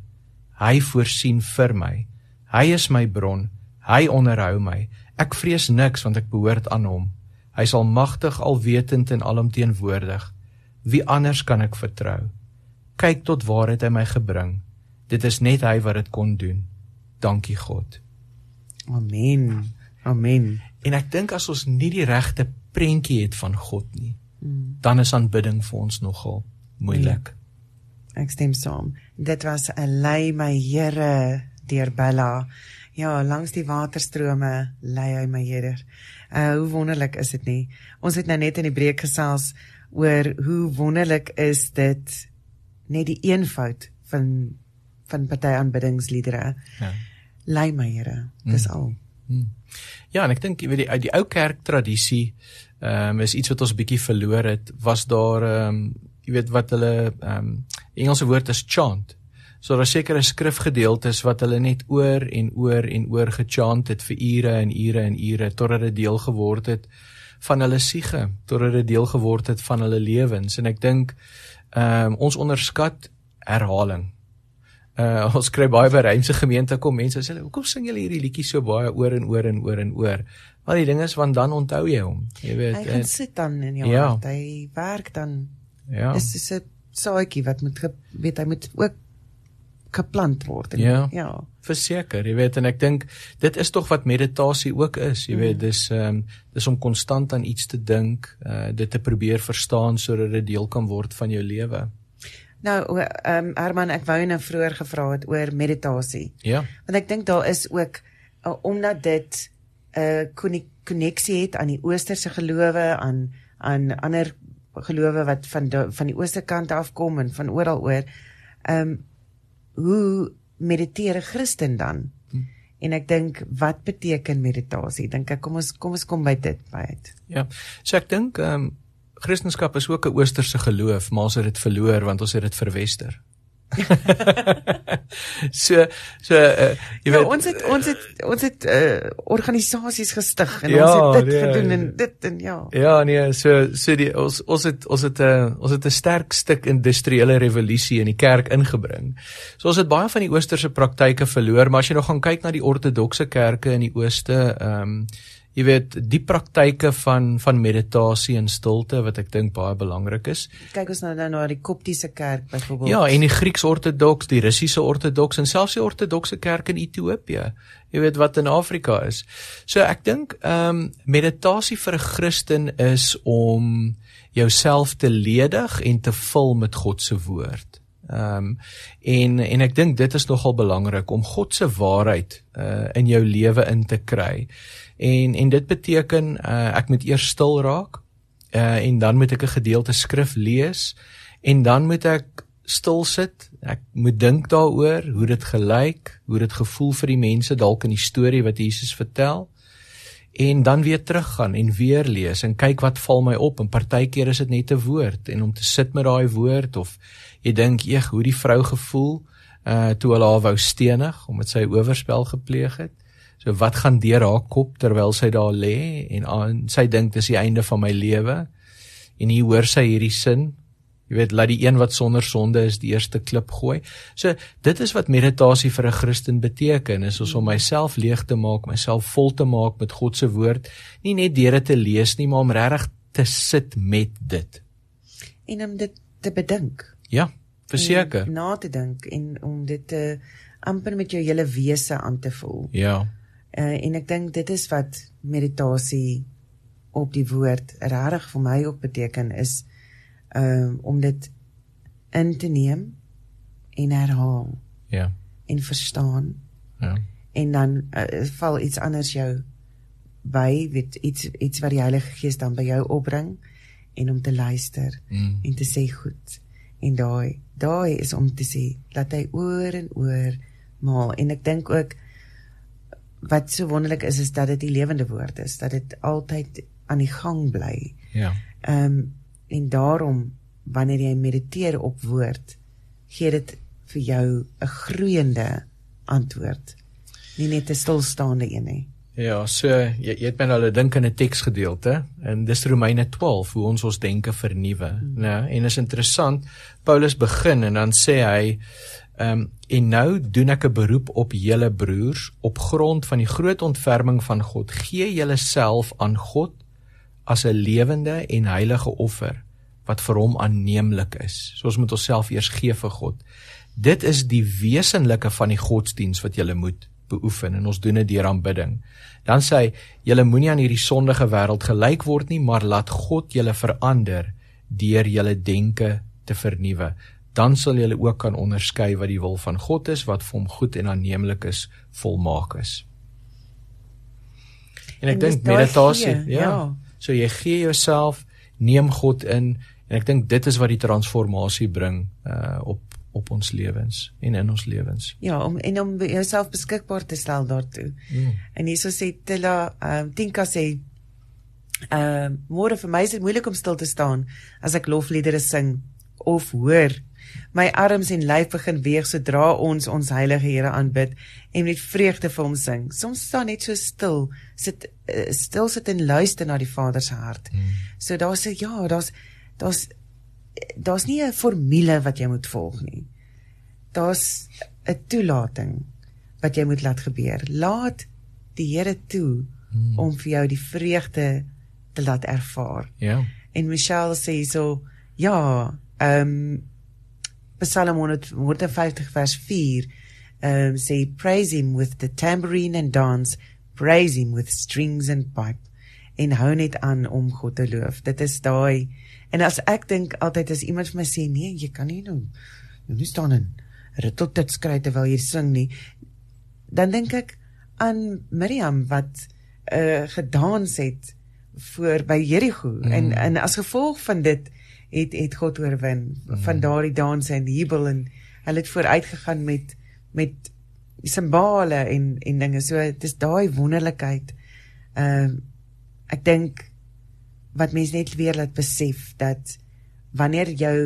Hy voorsien vir my. Hy is my bron. Hy onderhou my. Ek vrees niks want ek behoort aan hom. Hy is almagtig, alwetend en alomteenwoordig. Wie anders kan ek vertrou? Kyk tot waar het hy my gebring. Dit is net hy wat dit kon doen. Dankie God. Amen. Amen. En ek dink as ons nie die regte prentjie het van God nie, hmm. dan is aanbidding vir ons nogal moeilik. Ja. Ek stem saam. Dit was 'n lei my Here deur Bella. Ja, langs die waterstrome lei hy my Here. Uh hoe wonderlik is dit nie? Ons het nou net in die breek gesels oor hoe wonderlik is dit net die eenvoud van van party aanbiddingsliedere. Ja. Lei my Here. Dis hmm. al. Hmm. Ja, en ek dink jy weet die uit die ou kerk tradisie ehm um, is iets wat ons bietjie verloor het. Was daar ehm um, jy weet wat hulle ehm um, Engelse woord is chant. So daar sekere skrifgedeeltes wat hulle net oor en oor en oor gechant het vir ure en ure en ure totdat dit deel geword het van hulle siege, totdat dit deel geword het van hulle lewens. En ek dink ehm um, ons onderskat herhaling. Uh ons kry baie by Rymse gemeente kom mense sê hoekom sing julle hierdie liedjie so baie oor en oor en oor en oor. Maar die ding is want dan onthou jy hom. Jy weet. Hy gaan sit dan in jou ja. hart. Hy werk dan. Ja. Dis is 'n saadjie wat moet weet hy moet ook geplant word en ja. ja. Verseker, jy weet en ek dink dit is tog wat meditasie ook is. Jy weet dis ehm um, dis om konstant aan iets te dink, uh dit te probeer verstaan sodat dit deel kan word van jou lewe. Nou, ehm um, Herman, ek wou nou vroeër gevra het oor meditasie. Ja. Want ek dink daar is ook uh, omdat dit 'n uh, koneksie het aan die oosterse gelowe, aan aan ander gelowe wat van die, van die ooste kant af kom en van oral oor. Ehm um, hoe mediteer 'n Christen dan? Hm. En ek dink wat beteken meditasie? Dink ek kom ons kom ons kom by dit by uit. Ja. So ek dink ehm um, Christendom is ook 'n oosterse geloof, maar ons het dit verloor want ons het dit verwester. so so uh, jy ja, weet ons het ons het ons het uh, organisasies gestig en ja, ons het dit nee, gedoen en dit en ja. Ja nee, so so die ons ons het ons het 'n uh, ons het 'n sterk stuk industriële revolusie in die kerk ingebring. So ons het baie van die oosterse praktyke verloor, maar as jy nog gaan kyk na die ortodokse kerke in die ooste, ehm um, jy weet die praktyke van van meditasie en stilte wat ek dink baie belangrik is. Kyk ons nou nou na die Koptiese kerk byvoorbeeld. Ja, en die Grieks-Ortodoks, die Russiese Ortodoks en selfs die Ortodokse kerk in Ethiopië. Jy weet wat in Afrika is. So ek dink ehm um, meditasie vir 'n Christen is om jouself te ledig en te vul met God se woord. Ehm um, en en ek dink dit is nogal belangrik om God se waarheid uh in jou lewe in te kry. En en dit beteken uh ek moet eers stil raak. Uh en dan moet ek 'n gedeelte skrif lees en dan moet ek stil sit. Ek moet dink daaroor hoe dit gelyk, hoe dit gevoel vir die mense dalk in die storie wat Jesus vertel. En dan weer teruggaan en weer lees en kyk wat val my op en partykeer is dit net 'n woord en om te sit met daai woord of jy dink eeg hoe die vrou gevoel uh toe hulle haar wou stenig omdat sy oorspel gepleeg het. So wat gaan deur haar kop terwyl sy daar lê en aan sy dink dis die einde van my lewe. En hier hoor sy hierdie sin. Jy weet, laat die een wat sonder sonde is die eerste klip gooi. So dit is wat meditasie vir 'n Christen beteken, is om myself leeg te maak, myself vol te maak met God se woord, nie net deur dit te lees nie, maar om regtig te sit met dit. En om dit te bedink. Ja, verseker. Na te dink en om dit te amper met jou hele wese aan te voel. Ja. Uh, en ek dink dit is wat meditasie op die woord regtig vir my ook beteken is um om dit in te neem en herhaal. Ja. En verstaan. Ja. En dan uh, val iets anders jou by, weet iets iets wat die Heilige Gees dan by jou opbring en om te luister Mm. en te sê goed. En daai daai is om te sê dat hy oor en oor maal en ek dink ook wat so wonderlik is is dat dit die lewende woord is, dat dit altyd aan die gang bly. Ja. Ehm um, en daarom wanneer jy mediteer op woord, gee dit vir jou 'n groeiende antwoord. Nie net 'n stilstaande een nie. Ja, so jy, jy het my nou hulle dink in 'n teksgedeelte en dis Romeine 12 hoe ons ons denke vernuwe, mm. né? En is interessant, Paulus begin en dan sê hy ehm um, en nou doen ek 'n beroep op julle broers op grond van die groot ontferming van God. Gee julleself aan God as 'n lewende en heilige offer wat vir hom aanneemlik is. So ons moet onsself eers gee vir God. Dit is die wesenlike van die godsdiens wat jy moet beoefen en ons doen dit deur aanbidding. Dan sê hy, julle moenie aan hierdie sondige wêreld gelyk word nie, maar laat God julle verander deur julle denke te vernuwe. Dan sal julle ook kan onderskei wat die wil van God is, wat vir hom goed en aanneemlik is, volmaak is. En ek dink meditasie, gee, ja. ja. So jy gee jouself, neem God in en ek dink dit is wat die transformasie bring uh op op ons lewens en in ons lewens. Ja, om en om jouself beskikbaar te stel daartoe. Mm. En hierso sê Tilla, ehm um, Tinka sê ehm uh, môre vir my is dit moeilik om stil te staan as ek lofliedere sing of hoor. My arms en lyf begin weeg sodra ons ons heilige Here aanbid en met vreugde vir hom sing. Soms staan net so stil, sit uh, stil sit en luister na die Vader se hart. Mm. So daar's 'n ja, daar's daar's daar's nie 'n formule wat jy moet volg nie. Daar's 'n toelating wat jy moet laat gebeur. Laat die Here toe Mm. om vir jou die vreugde te laat ervaar. Ja. En Michelle sê so, ja, ehm um, Psalm 150 vers 4 ehm um, sê praise him with the tambourine and dance, praise him with strings and pipe en hou net aan om God te loof. Dit is daai en as ek dink altyd as iemand vir my sê nee, jy kan nie nou jy nie staan en ritteltit skry terwyl jy sing nie, dan dink ek aan Miriam wat uh gedans het voor by Jericho mm. en en as gevolg van dit het het God oorwin mm. van daardie dans en jubel en hulle het vooruit gegaan met met simbole en en dinge so dit is daai wonderlikheid ehm uh, ek dink wat mense net weer laat besef dat wanneer jou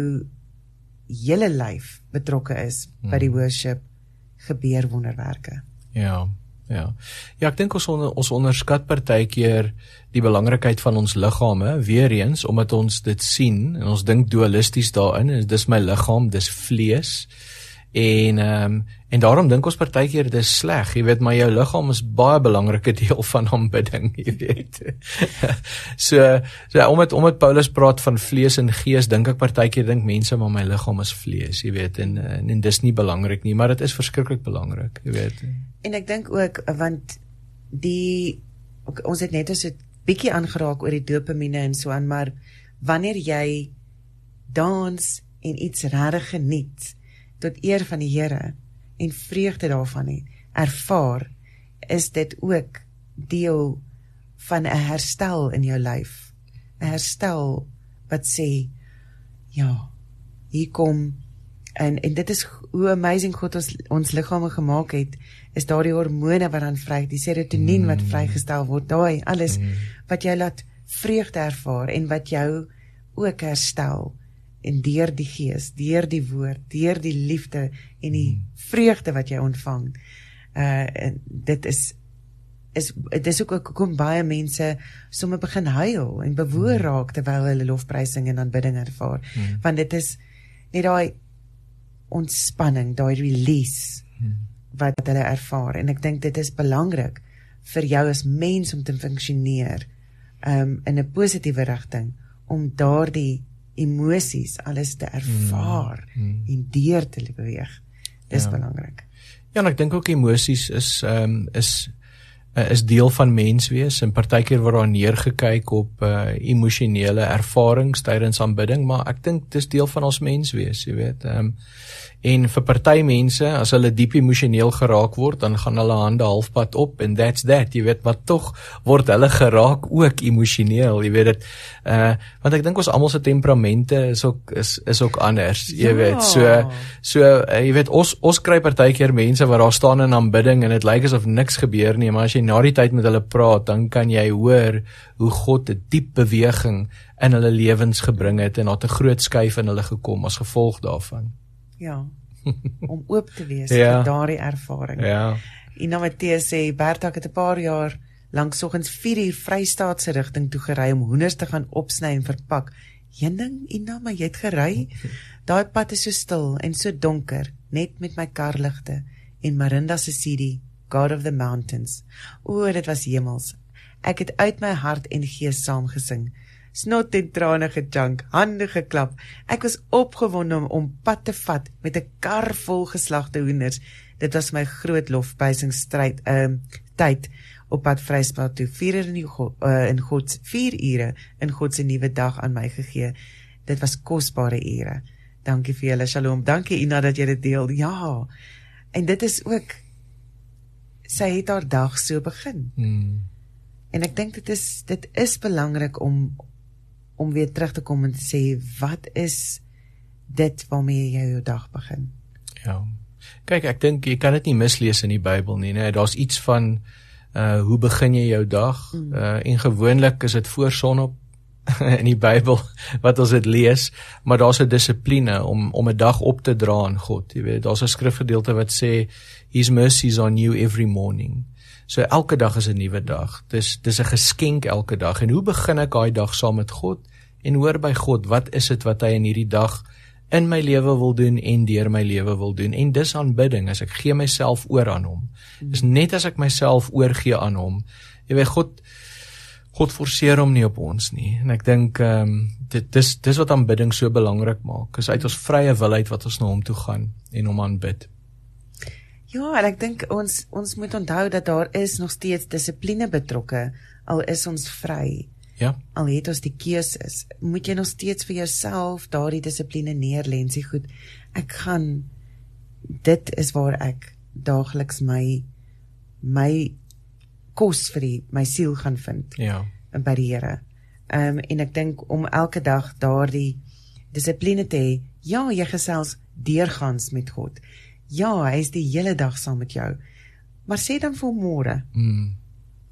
hele lyf betrokke is by die worship gebeur wonderwerke Ja. Ja. Ja, ek dink ons onder, ons onderskat partykeer die belangrikheid van ons liggame weer eens omdat ons dit sien en ons dink dualisties daarin en dis my liggaam, dis vlees. En ehm um, en daarom dink ons partykeer dis sleg, jy weet, maar jou liggaam is baie belangrike deel van aanbidding, jy weet. so so omdat omdat Paulus praat van vlees en gees, dink ek partykeer dink mense maar my liggaam is vlees, jy weet, en en, en dis nie belangrik nie, maar dit is verskriklik belangrik, jy weet. En ek dink ook want die ok, ons het net so 'n bietjie aangeraak oor die dopamine en so aan, maar wanneer jy dans en iets regtig geniet tot eer van die Here en vreugde daarvan het, ervaar, is dit ook deel van 'n herstel in jou lyf. 'n Herstel wat sê ja, hier kom en en dit is hoe amazing God ons ons liggame gemaak het is daardie hormone wat dan vry die serotonien mm. wat vrygestel word daai alles mm. wat jou laat vreugde ervaar en wat jou ook herstel en deur die gees deur die woord deur die liefde en die vreugde wat jy ontvang uh en dit is is dit is ook hoekom baie mense sommer begin huil en bewoor raak terwyl hulle lofprysing en aanbidding ervaar mm. want dit is net daai ontspanning, daai release hmm. wat hulle ervaar en ek dink dit is belangrik vir jou as mens om te funksioneer um in 'n positiewe rigting om daardie emosies alles te ervaar hmm. Hmm. en deur te beweeg. Dis ja. belangrik. Ja, en ek dink ook emosies is um is uh, is deel van menswees en partykeer word daar neergekyk op uh, emosionele ervarings tydens aanbidding, maar ek dink dis deel van ons menswees, jy weet. Ehm um, En vir party mense, as hulle diep emosioneel geraak word, dan gaan hulle hande halfpad op and that's that. Jy weet, maar tog word hulle geraak ook emosioneel. Jy weet dit. Uh want ek dink ons almal se temperamente is ook is is ook anders. Jy ja. weet, so so uh, jy weet ons ons kry partykeer mense wat daar staan in aanbidding en dit lyk asof niks gebeur nie, maar as jy na die tyd met hulle praat, dan kan jy hoor hoe God 'n diep beweging in hulle lewens gebring het en daar 'n groot skuif in hulle gekom as gevolg daarvan. Ja. Om oop te wees ja. vir daardie ervaring. Ja. Ina Matthee sê Berta het 'n paar jaar lank soggens 4 uur Vrystaat se rigting toe gery om hoenders te gaan opsny en verpak. Een ding, Ina, maar jy het gery. Daai pad is so stil en so donker, net met my karligte en Marinda se CD, God of the Mountains. O, dit was hemels. Ek het uit my hart en gees saam gesing snot en trane gejunk, hande geklap. Ek was opgewonde om, om pad te vat met 'n kar vol geslagte hoenders. Dit was my groot lofprysingstryd ehm uh, tyd op pad Vrystaat toe. 4 ure in die uh, in God 4 ure in God se nuwe dag aan my gegee. Dit was kosbare ure. Dankie vir julle. Shalom. Dankie Ina dat jy dit deel. Ja. En dit is ook sy het haar dag so begin. Hmm. En ek dink dit is dit is belangrik om om weer terug te kom en te sê wat is dit waarmee jy jou dag begin? Ja. Kyk, ek dink jy kan dit nie mislees in die Bybel nie, né? Daar's iets van uh hoe begin jy jou dag? Mm. Uh en gewoonlik is dit voor sonop in die Bybel wat ons dit lees, maar daar's 'n dissipline om om 'n dag op te dra aan God. Jy weet, daar's 'n skrifgedeelte wat sê his mercies on you every morning. So elke dag is 'n nuwe dag. Dis dis 'n geskenk elke dag. En hoe begin ek daai dag saam met God en hoor by God wat is dit wat hy in hierdie dag in my lewe wil doen en deur my lewe wil doen? En dis aanbidding as ek gee myself oor aan hom. Dis net as ek myself oorgee aan hom. Jy weet God God forceer hom nie op ons nie. En ek dink ehm um, dit dis dis wat aanbidding so belangrik maak. Is uit ons vrye wil uit wat ons na hom toe gaan en hom aanbid. Ja, en ek dink ons ons moet onthou dat daar is nog steeds dissipline betrokke al is ons vry. Ja. Al het ons die keuses, moet jy nog steeds vir jouself daardie dissipline neerlê en sê goed, ek gaan dit is waar ek daagliks my my kos vir die, my siel gaan vind. Ja. En by die Here. Ehm um, en ek dink om elke dag daardie dissipline te hê, ja, jy gesels deurgangs met God. Ja, hy is die hele dag saam met jou. Maar sê dan vir hom môre. Mm.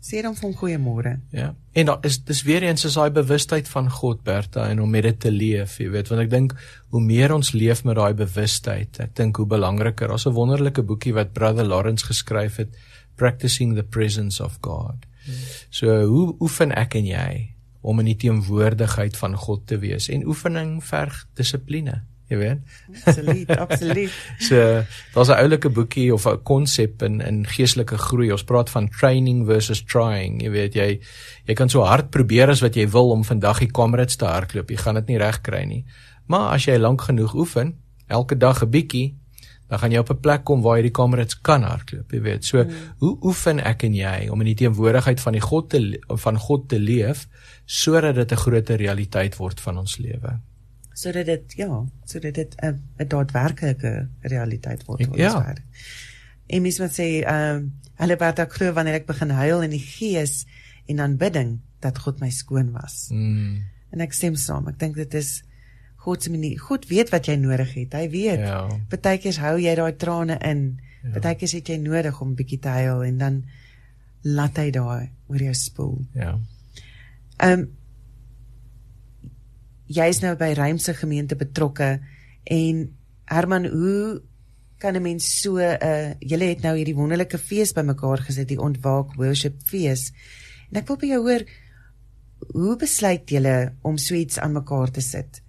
Sê dan vir hom goeiemôre. Ja. En daar is dis weer eens is daai bewustheid van God Berta en om met dit te leef, jy weet, want ek dink hoe meer ons leef met daai bewustheid, ek dink hoe belangriker. Daar's 'n wonderlike boekie wat Brother Lawrence geskryf het, Practicing the Presence of God. Mm. So, hoe oefen ek en jy om in die teenwoordigheid van God te wees? En oefening verg dissipline jy weet. Absoluut, absoluut. so daar's 'n oulike boekie of 'n konsep in in geestelike groei. Ons praat van training versus trying. Jy weet jy jy kan so hard probeer as wat jy wil om vandag die Comrades te hardloop. Jy gaan dit nie reg kry nie. Maar as jy lank genoeg oefen, elke dag 'n bietjie, dan gaan jy op 'n plek kom waar jy die Comrades kan hardloop, jy weet. So mm. hoe oefen ek en jy om in die teenwoordigheid van die God te van God te leef sodat dit 'n groter realiteit word van ons lewe? Sodat dit ja, sodat dit 'n 'n daadwerklike realiteit word vir ja. ons verder. En mens moet sê, ehm um, hulle wat ek glo wanneer ek begin huil in die gees en aanbidding dat God my skoon was. Mm. En ek stem saam. Ek dink dit is God se manier. God weet wat jy nodig het. Hy weet. Ja. Partykeers hou jy daai trane in. Ja. Partykeers het jy nodig om 'n bietjie te huil en dan laat hy daai oor jou spoel. Ja. Ehm um, jy's nou by Rymse gemeente betrokke en Herman, hoe kan 'n mens so 'n uh, julle het nou hierdie wonderlike fees bymekaar gesit, die ontwaak worship fees. En ek wil by jou hoor hoe besluit julle om so iets aan mekaar te sit?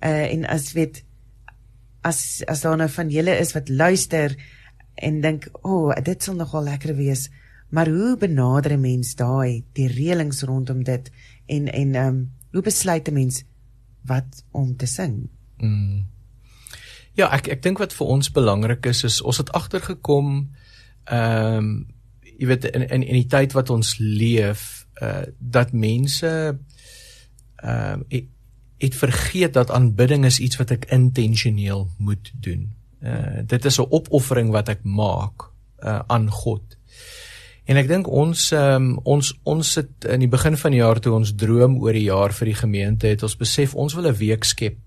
Uh en as weet as as daar nou van julle is wat luister en dink, "O, oh, dit sal nogal lekker wees." Maar hoe benader 'n mens daai die reëlings rondom dit en en ehm um, hoe besluit 'n mens wat om te sing. Mm. Ja, ek ek dink wat vir ons belangrik is is ons het agtergekom ehm um, jy weet in in in die tyd wat ons leef uh dat mense ehm um, het vergeet dat aanbidding is iets wat ek intentioneel moet doen. Uh dit is 'n opoffering wat ek maak uh aan God. En ek dink ons um, ons ons het in die begin van die jaar toe ons droom oor die jaar vir die gemeente het ons besef ons wil 'n week skep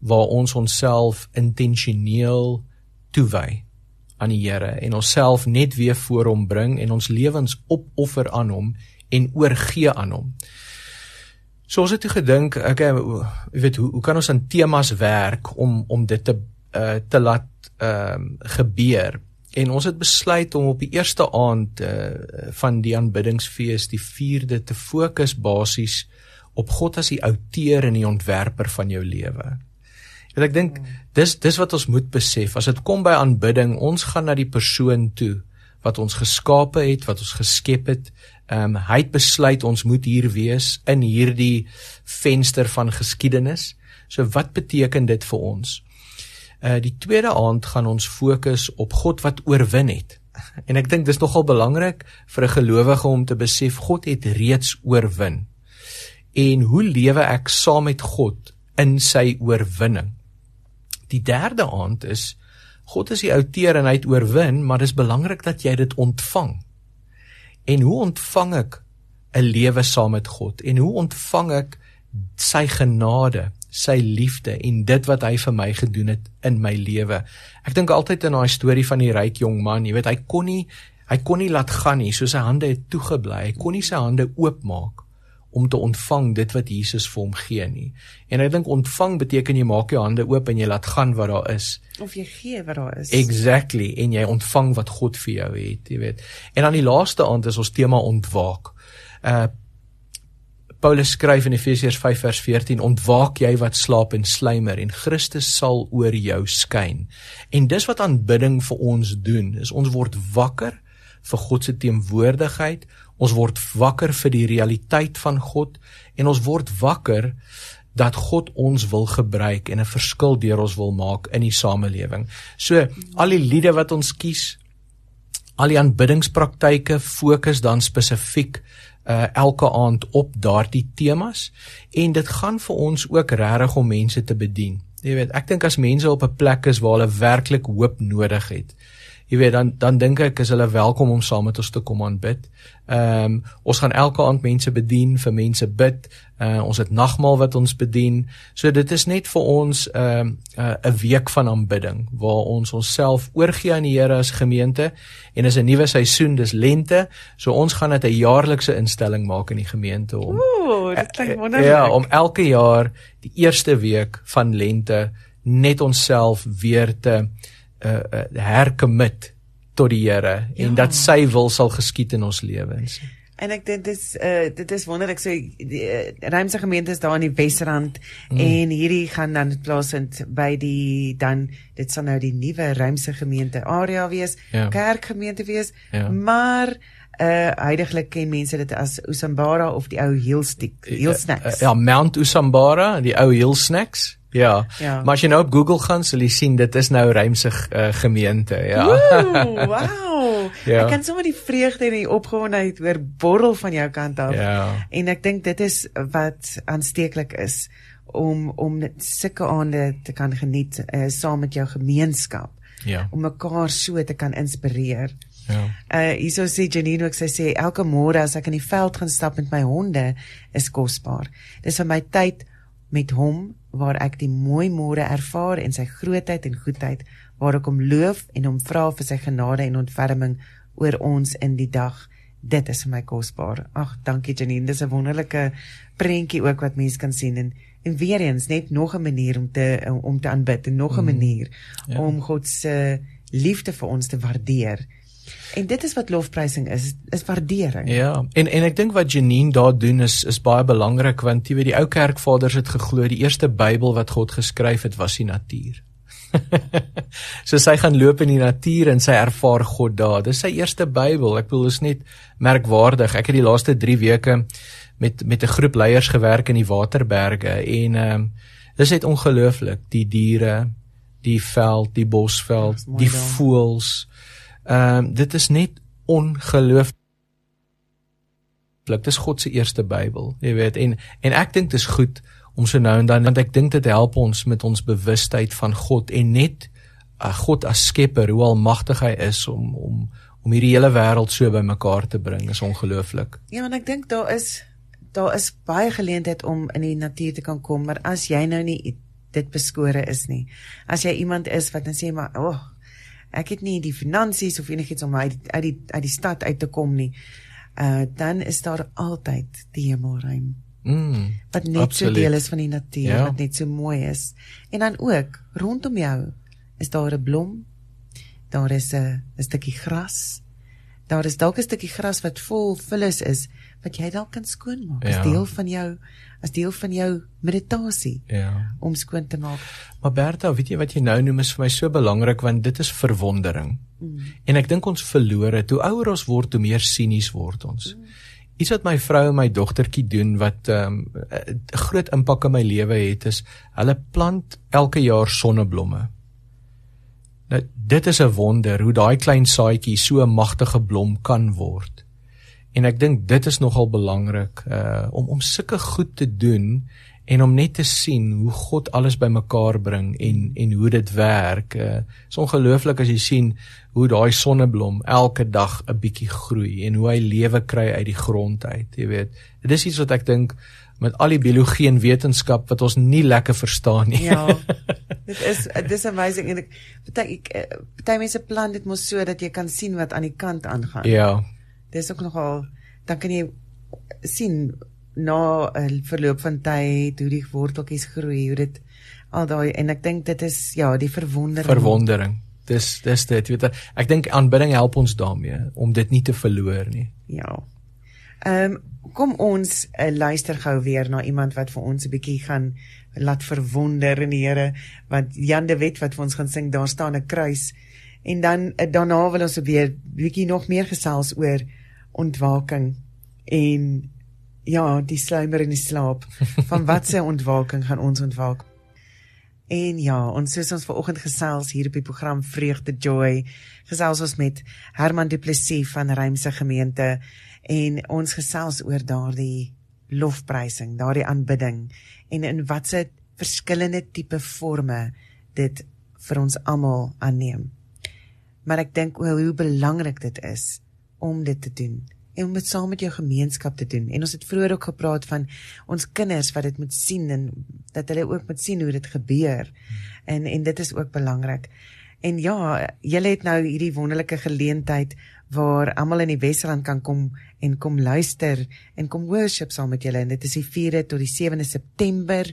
waar ons onsself intentioneel toewy aan die Here en onsself net weer voor hom bring en ons lewens opoffer aan hom en oorgee aan hom. So ons het gedink, okay, jy weet hoe hoe kan ons aan temas werk om om dit te uh, te laat ehm uh, gebeur? En ons het besluit om op die eerste aand uh, van die aanbiddingsfees, die 4de te fokus basies op God as die outeur en die ontwerper van jou lewe. En ek dink dis dis wat ons moet besef. As dit kom by aanbidding, ons gaan na die persoon toe wat ons geskape het, wat ons geskep het. Ehm um, hy het besluit ons moet hier wees in hierdie venster van geskiedenis. So wat beteken dit vir ons? Uh die tweede aand gaan ons fokus op God wat oorwin het. En ek dink dis nogal belangrik vir 'n gelowige om te besef God het reeds oorwin. En hoe lewe ek saam met God in sy oorwinning? Die derde aand is God is die outeur en hy het oorwin, maar dis belangrik dat jy dit ontvang. En hoe ontvang ek 'n lewe saam met God? En hoe ontvang ek sy genade, sy liefde en dit wat hy vir my gedoen het in my lewe? Ek dink altyd aan daai storie van die ryk jong man, jy weet hy kon nie hy kon nie laat gaan nie, so sy hande het toegebly. Hy kon nie sy hande oopmaak om te ontvang dit wat Jesus vir hom gee nie. En ek dink ontvang beteken jy maak jou hande oop en jy laat gaan wat daar is of jy gee wat daar is. Exactly en jy ontvang wat God vir jou het, jy weet. En dan die laaste aand is ons tema ontwaak. Uh Paulus skryf in Efesiërs 5 vers 14 ontwaak jy wat slaap en sluimer en Christus sal oor jou skyn. En dis wat aanbidding vir ons doen, is ons word wakker vir God se teenwoordigheid. Ons word wakker vir die realiteit van God en ons word wakker dat God ons wil gebruik en 'n verskil deur ons wil maak in die samelewing. So al die liede wat ons kies, al die aanbiddingspraktyke fokus dan spesifiek uh elke aand op daardie temas en dit gaan vir ons ook regtig om mense te bedien. Jy weet, ek dink as mense op 'n plek is waar hulle werklik hoop nodig het, jy weet dan dan dink ek is hulle welkom om saam met ons te kom aanbid. Ehm um, ons gaan elke aand mense bedien, vir mense bid. Uh, ons het nagmaal wat ons bedien. So dit is net vir ons ehm uh, 'n uh, week van aanbidding waar ons onsself oorgee aan die Here as gemeente en is 'n nuwe seisoen, dis lente. So ons gaan dit 'n jaarlikse instelling maak in die gemeente om Ooh, dit klink wonderlik. Ja, om elke jaar die eerste week van lente net onsself weer te uh, uh hercommit tot die Here ja. en dat sy wil sal geskied in ons lewens. En ek dink dis uh dit is wonderlik so die uh, Rymse gemeente is daar in die Wesrand mm. en hierdie gaan dan plaasvind by die dan dit sal nou die nuwe Rymse gemeente area wees, ja. kerkgemeente wees, ja. maar uh heidaglik ken mense dit as Usambara of die ou heel stick, heel snacks. Ja, ja, Mount Usambara, die ou heel snacks. Ja. ja. Maar as jy nou op Google gaan, sal jy sien dit is nou Rymse uh, gemeente, ja. Ooh, wow. ja. Ek kan sommer die vreugde en die opgewondenheid hoor borrel van jou kant af. Ja. En ek dink dit is wat aansteeklik is om om sulke aande te kan geniet uh, saam met jou gemeenskap. Ja. Om mekaar so te kan inspireer. Ja. Uh hierso sê Janine ook sy sê elke môre as ek in die veld gaan stap met my honde is kosbaar. Dis vir my tyd met hom waar ek die mooi môre ervaar en sy grootheid en goedheid waar ek hom loof en hom vra vir sy genade en ontferming oor ons in die dag dit is vir my kosbaar ag dankie Janine dis 'n wonderlike prentjie ook wat mense kan sien en en weer eens net nog 'n manier om te om te aanbid en nog 'n mm. manier ja. om God se liefde vir ons te waardeer En dit is wat lofprysing is, is waardering. Ja, en en ek dink wat Janine daar doen is is baie belangrik want jy weet die ou kerkvaders het geglo die eerste Bybel wat God geskryf het was die natuur. so sy gaan loop in die natuur en sy ervaar God daar. Dis sy eerste Bybel. Ek bedoel is net merkwaardig. Ek het die laaste 3 weke met met 'n groep leiers gewerk in die Waterberge en ehm um, dis net ongelooflik. Die diere, die veld, die bosveld, die voëls. Ehm um, dit is net ongelooflik. Dis God se eerste Bybel, jy weet. En en ek dink dit is goed om so nou en dan want ek dink dit help ons met ons bewustheid van God en net uh, God as skepper, hoe almagtig hy is om om om hierdie hele wêreld so bymekaar te bring is ongelooflik. Ja, en ek dink daar is daar is baie geleentheid om in die natuur te kan kom, maar as jy nou nie dit beskore is nie. As jy iemand is wat dan sê maar, "Ag, oh, ek het nie die finansies of enigiets om uit uit die uit die stad uit te kom nie." Uh dan is daar altyd die hemelruim. Mm. Wat net absoluut. so deel is van die natuur, Ja. wat net so mooi is. En dan ook rondom jou is daar 'n blom. Daar is 'n 'n stukkie gras. Daar is dalk 'n stukkie gras wat vol vullis is wat jy dalk kan skoonmaak Ja. as deel van jou as deel van jou meditasie Ja. om skoon te maak. Maar Bertha, weet jy wat jy nou noem is vir my so belangrik want dit is verwondering. Mm. En ek dink ons verloor dit. Hoe ouer ons word, hoe meer sinies word ons. Iets wat my vrou en my dogtertjie doen wat 'n um, 'n groot impak in my lewe het is hulle plant elke jaar sonneblomme. Nou dit is 'n wonder hoe daai klein saadjie so 'n magtige blom kan word. En ek dink dit is nogal belangrik uh om om sulke goed te doen en om net te sien hoe God alles bymekaar bring en en hoe dit werk. Uh is ongelooflik as jy sien hoe daai sonneblom elke dag 'n bietjie groei en hoe hy lewe kry uit die grond uit, jy weet. Dit is iets wat ek dink met al die biologie en wetenskap wat ons nie lekker verstaan nie. Ja. dit is dit is amazing en ek party ek, eh, party mense plan dit mos so dat jy kan sien wat aan die kant aangaan. ja. Dis ook nogal dan kan jy sien na 'n verloop van tyd hoe die worteltjies groei, hoe dit al daai en ek dink dit is ja, die verwondering. verwondering. Dis dis dit, weet jy. Ek dink aanbidding help ons daarmee om dit nie te verloor nie. Ja. Ehm um, kom ons uh, luister gou weer na iemand wat vir ons 'n bietjie gaan laat verwonder in die Here want Jan de Wet wat vir ons gaan sing daar staan 'n kruis en dan uh, daarna wil ons weer bietjie nog meer gesels oor ontwaking en ja die sluimer en die slaap van watse ontwaking gaan ons ontwaak En ja, ons soos ons vanoggend gesels hier op die program Vreugde Joy, gesels ons met Herman Du Plessis van Rymse Gemeente en ons gesels oor daardie lofprysing, daardie aanbidding en in watse verskillende tipe forme dit vir ons almal aanneem. Maar ek dink hoe belangrik dit is om dit te doen en om dit saam met jou gemeenskap te doen. En ons het vroeër ook gepraat van ons kinders wat dit moet sien en dat hulle ook moet sien hoe dit gebeur. En en dit is ook belangrik. En ja, julle het nou hierdie wonderlike geleentheid waar almal in die Wesrand kan kom en kom luister en kom worship saam met julle en dit is die 4de tot die 7de September.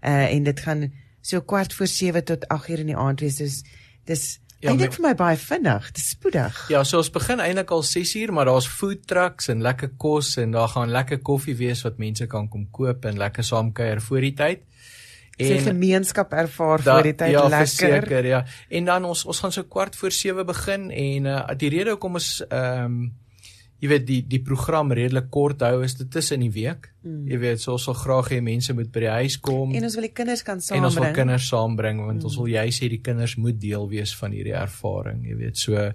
Uh en dit gaan so kwart voor 7 tot 8 uur in die aand wees. Dus dis Ja, ja, eintlik met- vir my baie vinnig, dis spoedig. Ja, so ons begin eintlik al 6uur, maar daar's food trucks en lekker kos en daar gaan lekker koffie wees wat mense kan kom koop en lekker saam kuier voor die tyd. Sy gemeenskap ervaar da- voor die tyd ja, lekker. verseker, ja. En dan ons ons gaan so kwart voor 7 begin en uh, die rede hoekom ons ehm um, jy weet die die program redelik kort hou is dit tussen die week. Mm. Jy weet, so ons wil graag hê mense moet by die huis kom En ons wil die kinders kan en saambring. ons wil kinders saambring want mm. ons wil jy sê die kinders moet deel wees van hierdie ervaring, jy weet. So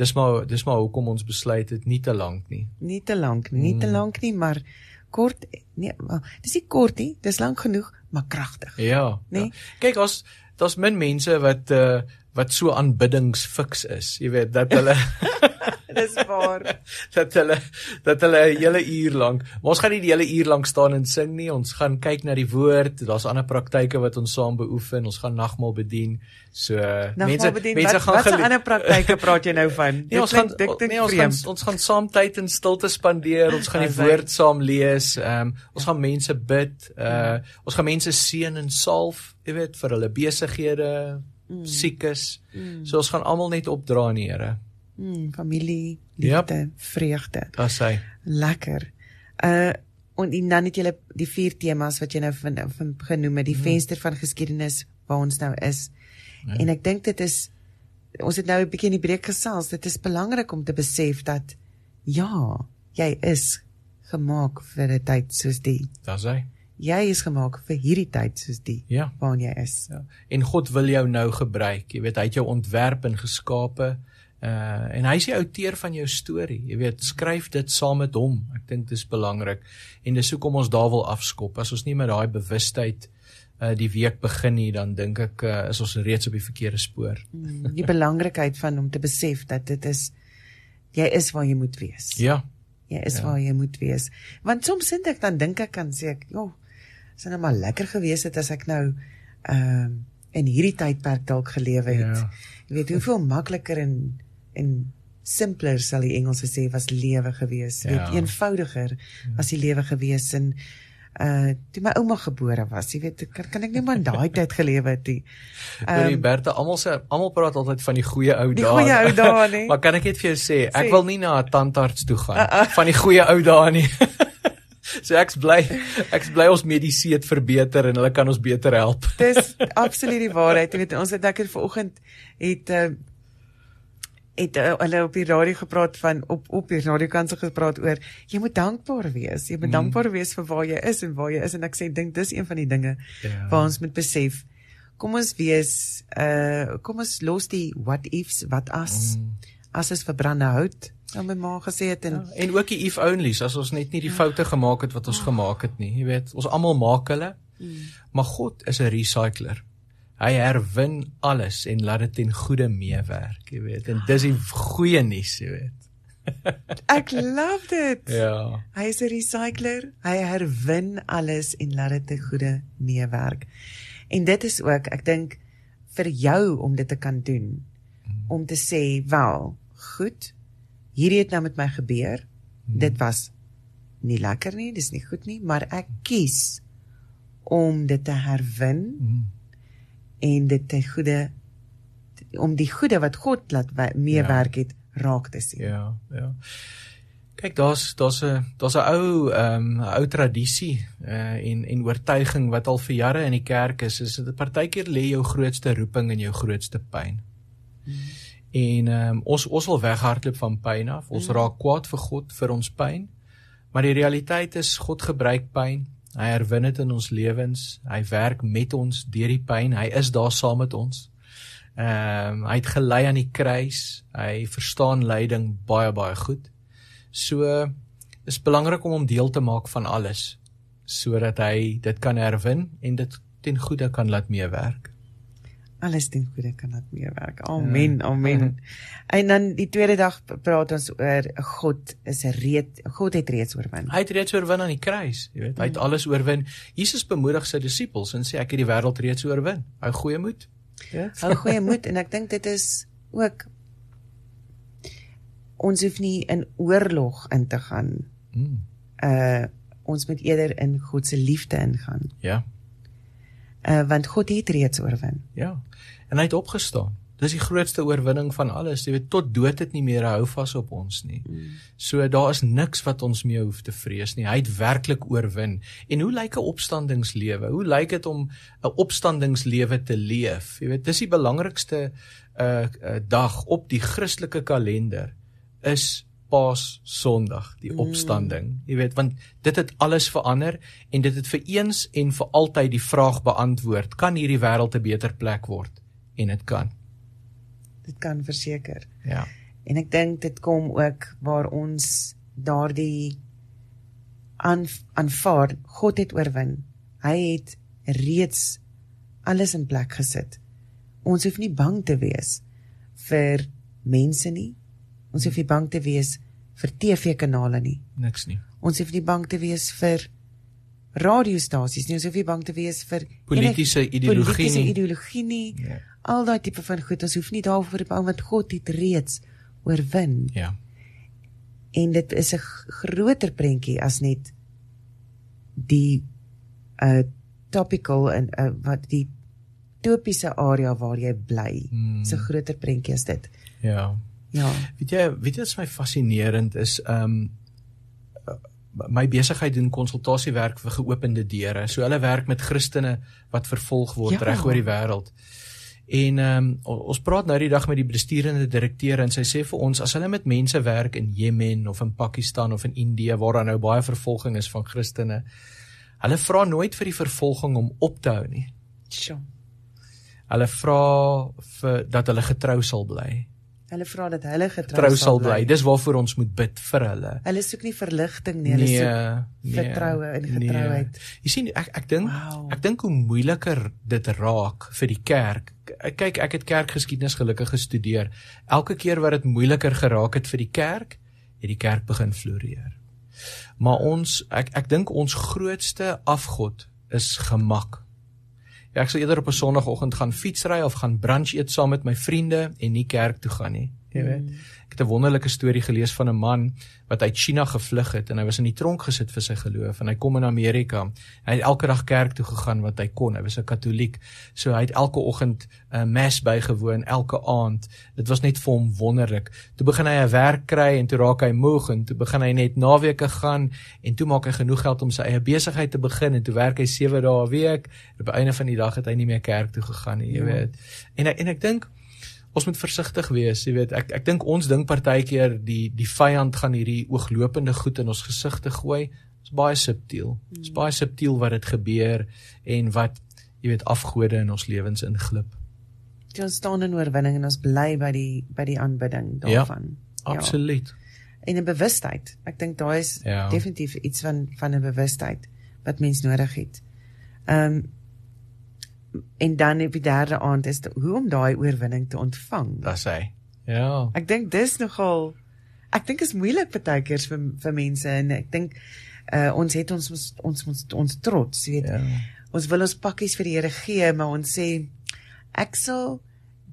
dis maar dis maar hoekom ons besluit het nie te lank nie. nie te lank nie, nie te lank nie, maar kort nee, wel, dis nie kort nie, dis lank genoeg, maar kragtig. Ja. Nee? ja. Kyk, ons daar's min mense wat uh wat so aanbiddingsfiks is. Jy weet dat hulle dis waar. dat hulle dat hulle 'n hele uur lank. Ons gaan nie die hele uur lank staan en sing nie. Ons gaan kyk na die woord. Daar's ander praktyke wat ons saam beoefen. Ons gaan nagmaal bedien. So Nou, mense bedien, mense wat, gaan wat 'n ander praktyke praat jy nou van? Nee, ons klink- gaan dit o- klink nee, ons gaan vreemd. ons gaan saam tyd in stilte spandeer. Ons gaan die woord saam lees. Ehm um, ons gaan mense bid. Uh ons gaan mense seën en salf, jy weet, vir hulle besighede, Mm. siekes. So ons gaan almal net opdra aan die Here. Mm, familie, Yep. liefde, vreugde. Dis hy. Lekker. Uh en en dan het jy die vier temas wat jy nou van, van genoem het, die venster van geskiedenis waar ons nou is. Ja. En ek dink dit is ons het nou 'n bietjie in die breek gesels, dit is belangrik om te besef dat ja, jy is gemaak vir 'n tyd soos die. Dis hy. Jy is gemaak vir hierdie tyd soos die Ja. waarin jy is. Ja. En God wil jou nou gebruik. Jy weet, hy het jou ontwerp en geskape. Uh en hy is die outeur van jou storie. Jy weet, skryf dit saam met hom. Ek dink dis belangrik. En dis hoekom ons daar wil afskop. As ons nie met daai bewustheid uh, die week begin nie, dan dink ek uh, is ons reeds op die verkeerde spoor. Mm, die belangrikheid van om te besef dat dit is jy is waar jy moet wees. Ja. Jy is Ja. waar jy moet wees. Want soms sien ek dan dink ek kan sê ek, "Jo, sou nou maar lekker gewees het as ek nou ehm uh, in hierdie tydperk dalk gelewe het." Ja. Jy weet hoeveel makliker en en simpeler sal die Engelse sê was lewe gewees. Ja. weet eenvoudiger was die lewe gewees en uh toe my ouma gebore was, jy weet, kan, kan ek nie maar in daai tyd gelewe het nie. Ehm, Bertha, almal sê almal praat altyd van die goeie ou dae. Die goeie ou dae, nee. maar kan ek net vir jou sê, ek Sê. wil nie na 'n tandarts toe gaan Uh, uh. van die goeie ou dae nie. so ek's bly, ek's bly ons mediese het verbeter en hulle kan ons beter help. Dis absoluut die waarheid. Jy weet ons het lekker vanoggend het uh, het uh, hulle op die radio gepraat van op op die radiokanse gepraat oor jy moet dankbaar wees. Jy moet Mm. dankbaar wees vir waar jy is en waar jy is en ek sê dink dis een van die dinge Ja. waar ons moet besef. Kom ons wees uh kom ons los die what ifs, wat as. Mm. As is verbrande hout. Nou my ma gesê het en Ja, en ook die if onlys as ons net nie die foute gemaak het wat ons gemaak het nie, jy weet, ons almal maak hulle. Maar God is 'n recycler. Hy herwin alles en laat dit ten goeie meewerk, jy weet. En dis die goeie nuus, jy weet. ek love dit. Ja. Hy is 'n recycler. Hy herwin alles en laat dit te goeie meewerk. En dit is ook, ek dink vir jou om dit te kan doen om te sê, "Wel, goed. Hierdie het nou met my gebeur. Dit was nie lekker nie, dis nie goed nie, maar ek kies om dit te herwin Mm. en dit te goeie om die goeie wat God laat meewerk het raak te sien. Ja, ja. Kyk, daar's daar's 'n daar's 'n ou ehm 'n ou tradisie uh en en oortuiging wat al vir jare in die kerk is, is dit partykeer lê jou grootste roeping in jou grootste pyn. En ehm um, ons ons wil weghardloop van pyn af. Ons Mm. raak kwaad vir God vir ons pyn. Maar die realiteit is God gebruik pyn. Hy herwin dit in ons lewens. Hy werk met ons deur die pyn. Hy is daar saam met ons. Ehm um, hy het gelei aan die kruis. Hy verstaan lyding baie baie goed. So is belangrik om hom deel te maak van alles sodat hy dit kan herwin en dit ten goeie kan laat meewerk. Alles ten goeie kan laat meewerk. Amen, ja. amen. En dan die tweede dag praat ons oor God is reed God het reeds oorwin. Hy het reeds oorwin aan die kruis, jy weet. Hy het alles oorwin. Jesus bemoedig sy disippels en sê ek het die wêreld reeds oorwin. Hou goeie moed. Ja. Hou goeie moed en ek dink dit is ook ons hoef nie in oorlog in te gaan. Mm, Uh ons moet eerder in God se liefde ingaan. ja. Uh want God het reeds oorwin. Ja. En hy het opgestaan. Dis die grootste oorwinning van alles. Jy weet tot dood het nie meer 'n houvas op ons nie. So daar is niks wat ons mee hoef te vrees nie. Hy het werklik oorwin. En hoe lyk 'n opstandingslewe? Hoe lyk dit om 'n opstandingslewe te leef? Jy weet, dis die belangrikste uh, uh dag op die Christelike kalender is Paas Sondag, die opstanding. Jy weet, want dit het alles verander en dit het vir eens en vir altyd die vraag beantwoord: kan hierdie wêreld 'n beter plek word? En dit kan. Dit kan verseker. Ja. En ek dink dit kom ook waar ons daardie aan aanvaar God het oorwin. Hy het reeds alles in plek gesit. Ons hoef nie bang te wees vir mense nie. Ons hoef nie bang te wees vir TV-kanale nie. Niks nie. Ons hoef nie bang te wees vir radiostasies nie. Ons hoef nie bang te wees vir Politiese enig- ideologie nie. ideologie nie. Ja. Al daai tipe van goed. Ons hoef nie daarvoor te bang want God het reeds oorwin. Ja. En dit is 'n groter prentjie as net die uh topical en uh, wat die topiese area waar jy bly. Hmm. Dis 'n groter prentjie as dit. Ja. Ja. Weet jy, weet jy wat my fascinerend is, ehm um, my besigheid doen konsultasiewerk vir geopende deure. So hulle werk met Christene wat vervolg word Ja. reg oor die wêreld. En ehm um, ons praat nou die dag met die bestuurende direkteur en sy sê vir ons as hulle met mense werk in Jemen of in Pakistan of in Indië waar daar nou baie vervolging is van Christene, hulle vra nooit vir die vervolging om op te hou nie. Sjoe. Hulle vra vir dat hulle getrou sal bly. Hulle vra dat hulle getrou trou sal bly. Dis waarvoor ons moet bid vir hulle. Hulle soek nie verligting nie, hulle Nee, soek nee, vertroue en getrouheid. Nee. Jy sien ek ek dink Wow. ek dink hoe moeiliker dit raak vir die kerk. Kyk, ek het kerkgeskiedenis gelukkig gestudeer. Elke keer wat dit moeiliker geraak het vir die kerk, het die kerk begin floreer. Maar ons ek ek dink ons grootste afgod is gemak. Ek sal eerder op 'n sonoggend gaan fietsry of gaan brunch eet saam met my vriende en nie kerk toe gaan nie. Jy weet. Ek het 'n wonderlike storie gelees van 'n man wat uit China gevlug het en hy was in die tronk gesit vir sy geloof en hy kom in Amerika. Hy het elke dag kerk toe gegaan wat hy kon. Hy was 'n Katoliek. So hy het elke oggend 'n uh, mes bygewoon, elke aand. Dit was net vir hom wonderlik. Toe begin hy 'n werk kry en toe raak hy moeg en toe begin hy net naweke gaan en toe maak hy genoeg geld om sy eie besigheid te begin en toe werk hy 7 dae 'n week. Op die einde van die dag het hy nie meer kerk toe gegaan nie, jy Ja. weet. En en ek dink ons moet versigtig wees, jy weet. Ek ek dink ons dink partykeer die die vyand gaan hierdie ooglopende goed in ons gesigte gooi. Dit's baie subtiel. Dit's baie subtiel wat dit gebeur en wat jy weet afgode in ons lewens inglip. Ons staan in oorwinning en ons bly by die by die aanbidding Ja, daarvan. Absoluut. En 'n bewustheid. Ek dink daar is Ja. definitief iets van van 'n bewustheid wat mens nodig het. Ehm en dan op die derde aand is hoe om daai oorwinning te ontvang. Dis hy. Ja. Ek dink dis nogal ek dink is moeilik partykeer vir vir mense en ek dink uh, ons het ons ons ons ons, ons trots, weet. Ja. Ons wil ons pakkies vir die Here gee, maar ons sê ek sal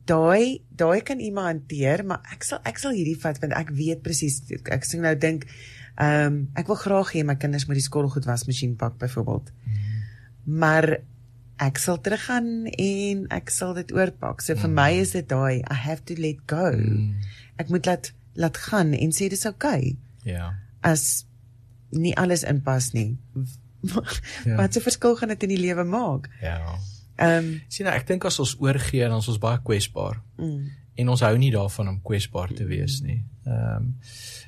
daai daai kan iemand hanteer, maar ek sal ek sal hierdie vat want ek weet presies ek sê nou dink ehm um, ek wil graag hê my kinders moet die skoolgoed wasmasjien pak byvoorbeeld. Maar ek sal teruggaan en ek sal dit oorpak. So vir Mm. my is dit daai I have to let go. Mm, Ek moet laat laat gaan en sê dis okay ja. as nie alles inpas nie. Ja. Wat 'n verskil gaan dit in die lewe maak? Ja. Ehm um, Sien ek dink as ons oorgee dan is ons baie kwesbaar. mm, en ons hou nie daarvan om kwesbaar te wees nie. Ehm um,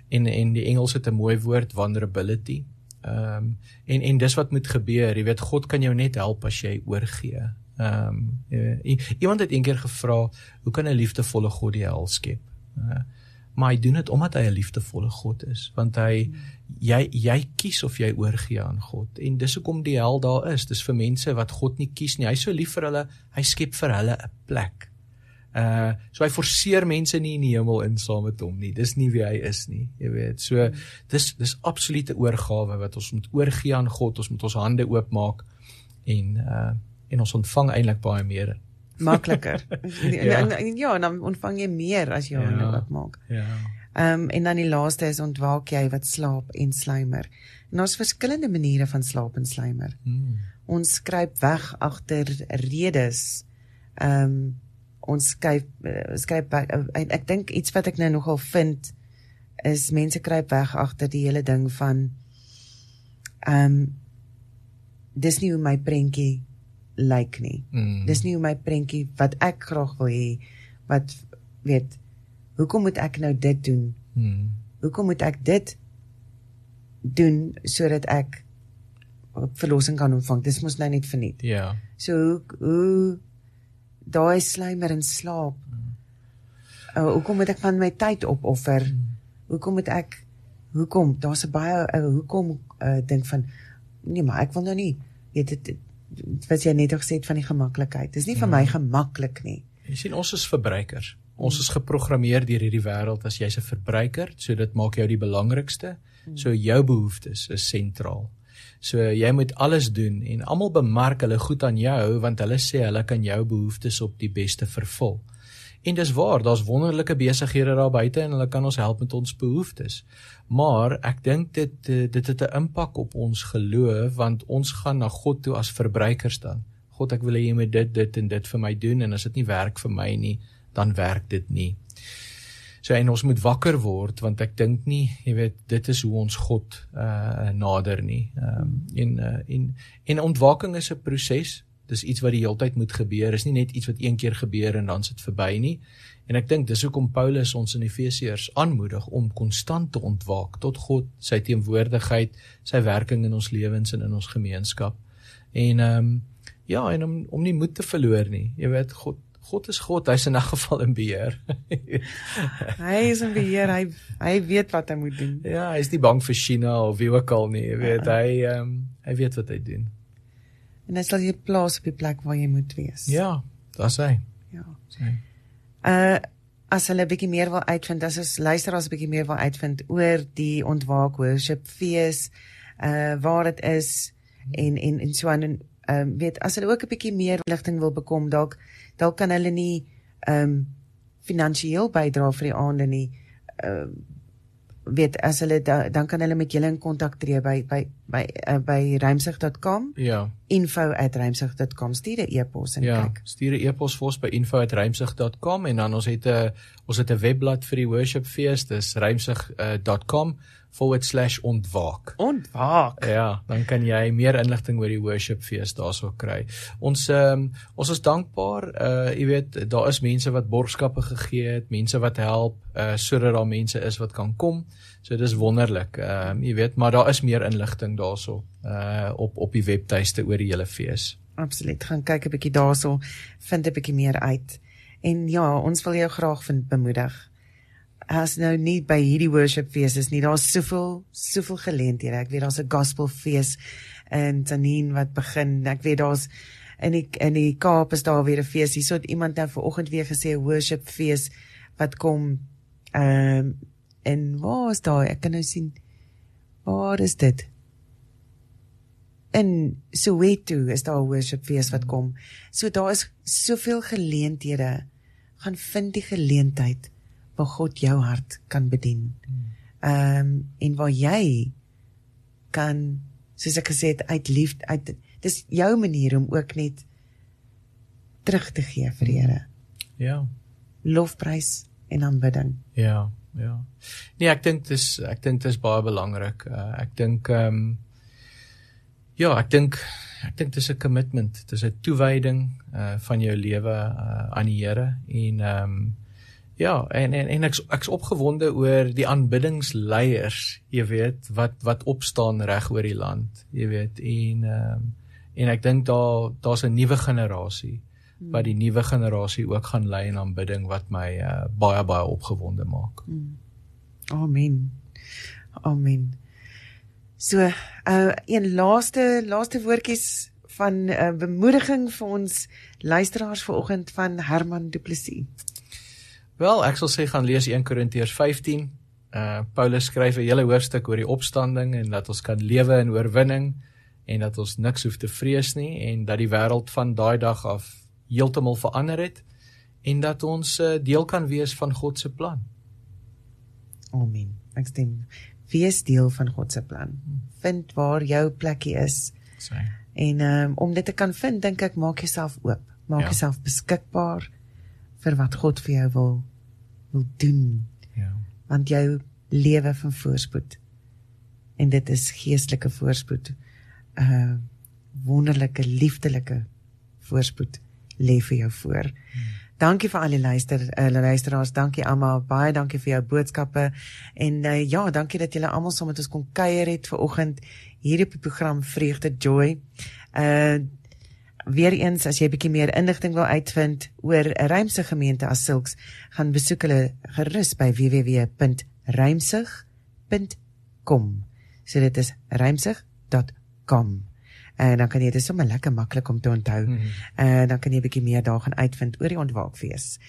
en en die Engels het 'n mooi woord vulnerability. Ehm um, en en dis wat moet gebeur. Jy weet God kan jou net help as jy oorgee. Ehm um, iemand het eendag gevra, hoe kan 'n liefdevolle God die hel skep? Uh, maar hy doen dit omdat hy 'n liefdevolle God is, want hy jy jy kies of jy oorgee aan God. En dis hoekom die hel daar is. Dis vir mense wat God nie kies nie. Hy's so lief vir hulle, hy skep vir hulle 'n plek. Uh so hy forceer mense nie in die hemel in saam met hom nie. Dis nie wie hy is nie, jy weet. So dis dis absolute oorgawe wat ons moet oorgee aan God. Ons moet ons hande oopmaak en uh en ons ontvang eintlik baie meer. makliker. Ja. ja. En, en ja, dan ontvang jy meer as jy Ja. hande oopmaak. Ja. Ehm um, en dan die laaste is ontwaak jy wat slaap en slymer. En daar's verskillende maniere van slaap en slymer. Hmm. Ons skryp weg agter redes. Ehm um, ons skryp uh, skryp weg, uh, en ek dink iets wat ek nou nogal vind is mense kruip weg agter die hele ding van ehm um, dis nie hoe my prentjie lyk nie. Mm. Dis nie hoe my prentjie wat ek graag wil hê wat weet hoekom moet ek nou dit doen? Mm. Hoekom moet ek dit doen sodat ek verlossing kan ontvang? Dis mos nou net verniet. Ja. So hoe hoe daai slymer in slaap. Uh, hoekom moet ek van my tyd opoffer? Hoekom moet ek hoekom? Daar's 'n baie uh, hoekom uh, dink van nee, maar ek wil nou nie weet dit dit- wat jy net gesê het van die gemaklikheid. Dis nie vir my gemaklik nie. Jy sien ons is verbruikers. Ons is geprogrammeer deur hierdie wêreld as jy's 'n verbruiker, so dit maak jou die belangrikste. So jou behoeftes is sentraal. So jy moet alles doen en almal bemark hulle goed aan jou want hulle sê hulle kan jou behoeftes op die beste vervul. En dis waar, daar's wonderlike besighede daar buite en hulle kan ons help met ons behoeftes. Maar ek dink dit eh, dit het 'n impak op ons geloof want ons gaan na God toe as verbruikers dan. God, ek wil hê jy moet dit dit en dit vir my doen en as dit nie werk vir my nie, dan werk dit nie. So en ons moet wakker word want ek dink nie, jy weet, dit is hoe ons God uh nader nie. Ehm um, en uh, en en ontwaking is 'n proses. Dis iets wat die heeltyd moet gebeur. Is nie net iets wat een keer gebeur en dan sit verby nie. En ek dink dis hoekom Paulus ons in Efesiërs aanmoedig om konstant te ontwaak tot God, sy teenwoordigheid, sy werking in ons lewens en in ons gemeenskap. En ehm um, ja, en om om nie moed te verloor nie. Jy weet God God is God, hy's in 'n geval in beheer. hy is in beheer. Hy hy weet wat hy moet doen. Ja, hy is nie bang vir China of wie ook al nie. Jy weet, uh, hy ehm um, hy weet wat hy doen. En hy sal jou plaas op die plek waar jy moet wees. Ja, daar's hy. Ja. Sy. Uh as hulle 'n bietjie meer wil uitvind, as ons luisteraars 'n bietjie meer wil uitvind oor die ontwaak worship fees, uh waar dit is en en en so aan en ehm um, weet as hulle ook 'n bietjie meer ligting wil bekom, dalk dalk kan hulle nie ehm um, finansiëel bydra vir die aande nie. Ehm uh, weet as hulle da, dan kan hulle met julle in kontak tree by by by uh, by ruimsig.com. Ja. info@ruimsig.com stuur 'n e-pos en ja, kyk. stuur 'n e-pos vir ons by info@ruimsig.com en dan ons het 'n ons het 'n webblad vir die worship fees, dis ruimsig.com uh, /ontwaak. Ontwaak. Ja, dan kan jy meer inligting oor die worship fees daarso kry. Ons um, ons is dankbaar, uh jy weet, daar is mense wat borgskappe gegee het, mense wat help uh sodat daar mense is wat kan kom. So dis wonderlik. Ehm um, jy weet, maar daar is meer inligting daarso uh op op die webtuiste oor die hele fees. Absoluut. Gaan kyk 'n bietjie daarso, vind 'n bietjie meer uit. En ja, ons wil jou graag vind bemoedig as nou nie by hierdie worship fees is nie. Daar's soveel soveel geleenthede. Ek weet daar's 'n gospel fees in Tanin wat begin. Ek weet daar's in die in die Kaap is daar weer 'n fees. Hierso het iemand nou vanoggend weer gesê 'n worship fees wat kom ehm um, en waar is daai? Ek kan nou sien waar is dit? In Soweto is daar 'n worship fees wat kom. So daar is soveel geleenthede. Gaan vind die geleentheid waar God jou hart kan bedien. Ehm um, en waar jy kan soos ek gesê het uit liefde uit dis jou manier om ook net terug te gee vir die Here. Ja. Lofprys en aanbidding. Ja, ja. Nee, ek dink dis ek dink dis baie belangrik. Uh, ek dink ehm um, ja, ek dink ek dink dis 'n commitment, dis 'n toewyding uh van jou lewe uh, aan die Here en ehm um, Ja, en en en ek's ek's opgewonde oor die aanbiddingsleiers, jy weet, wat wat opstaan reg oor die land, jy weet, en ehm um, en ek dink daar daar's 'n nuwe generasie wat die nuwe generasie ook gaan lei in aanbidding wat my uh, baie baie opgewonde maak. Hmm. Amen. Amen. So, uh een laaste laaste woordjies van 'n uh, bemoediging vir ons luisteraars vanoggend van Herman Du Plessis. Wel, ek sal sê gaan lees 1 Korintiërs 15. Uh Paulus skryf 'n hele hoofstuk oor die opstanding en dat ons kan lewe in oorwinning en dat ons niks hoef te vrees nie en dat die wêreld van daai dag af heeltemal verander het en dat ons uh, deel kan wees van God se plan. Amen. Ek stem. Wees deel van God se plan. Vind waar jou plekkie is. Sê. En um, om dit te kan vind, dink ek maak jouself oop. Maak Ja. jouself beskikbaar vir wat God vir jou wil wil doen. Ja. Want jou lewe van voorspoed. En dit is geestelike voorspoed. Uh wonderlike liefdelike voorspoed lê vir jou voor. Hmm. Dankie vir al die luister uh, luisteraars. Dankie almal. Baie dankie vir jou boodskappe. En uh, ja, dankie dat julle almal saam met ons kon kuier het ver oggend hier op die program Vreugde Joy. Uh Weereens as jy bietjie meer inligting wil uitvind oor 'n Rymse gemeente as sulks, gaan besoek hulle gerus by www.rymsig.com. So dit is rymsig.com. En dan kan jy dit sommer lekker maklik om te onthou. Mhm. En dan kan jy 'n bietjie meer daar gaan uitvind oor die ontwaakfees.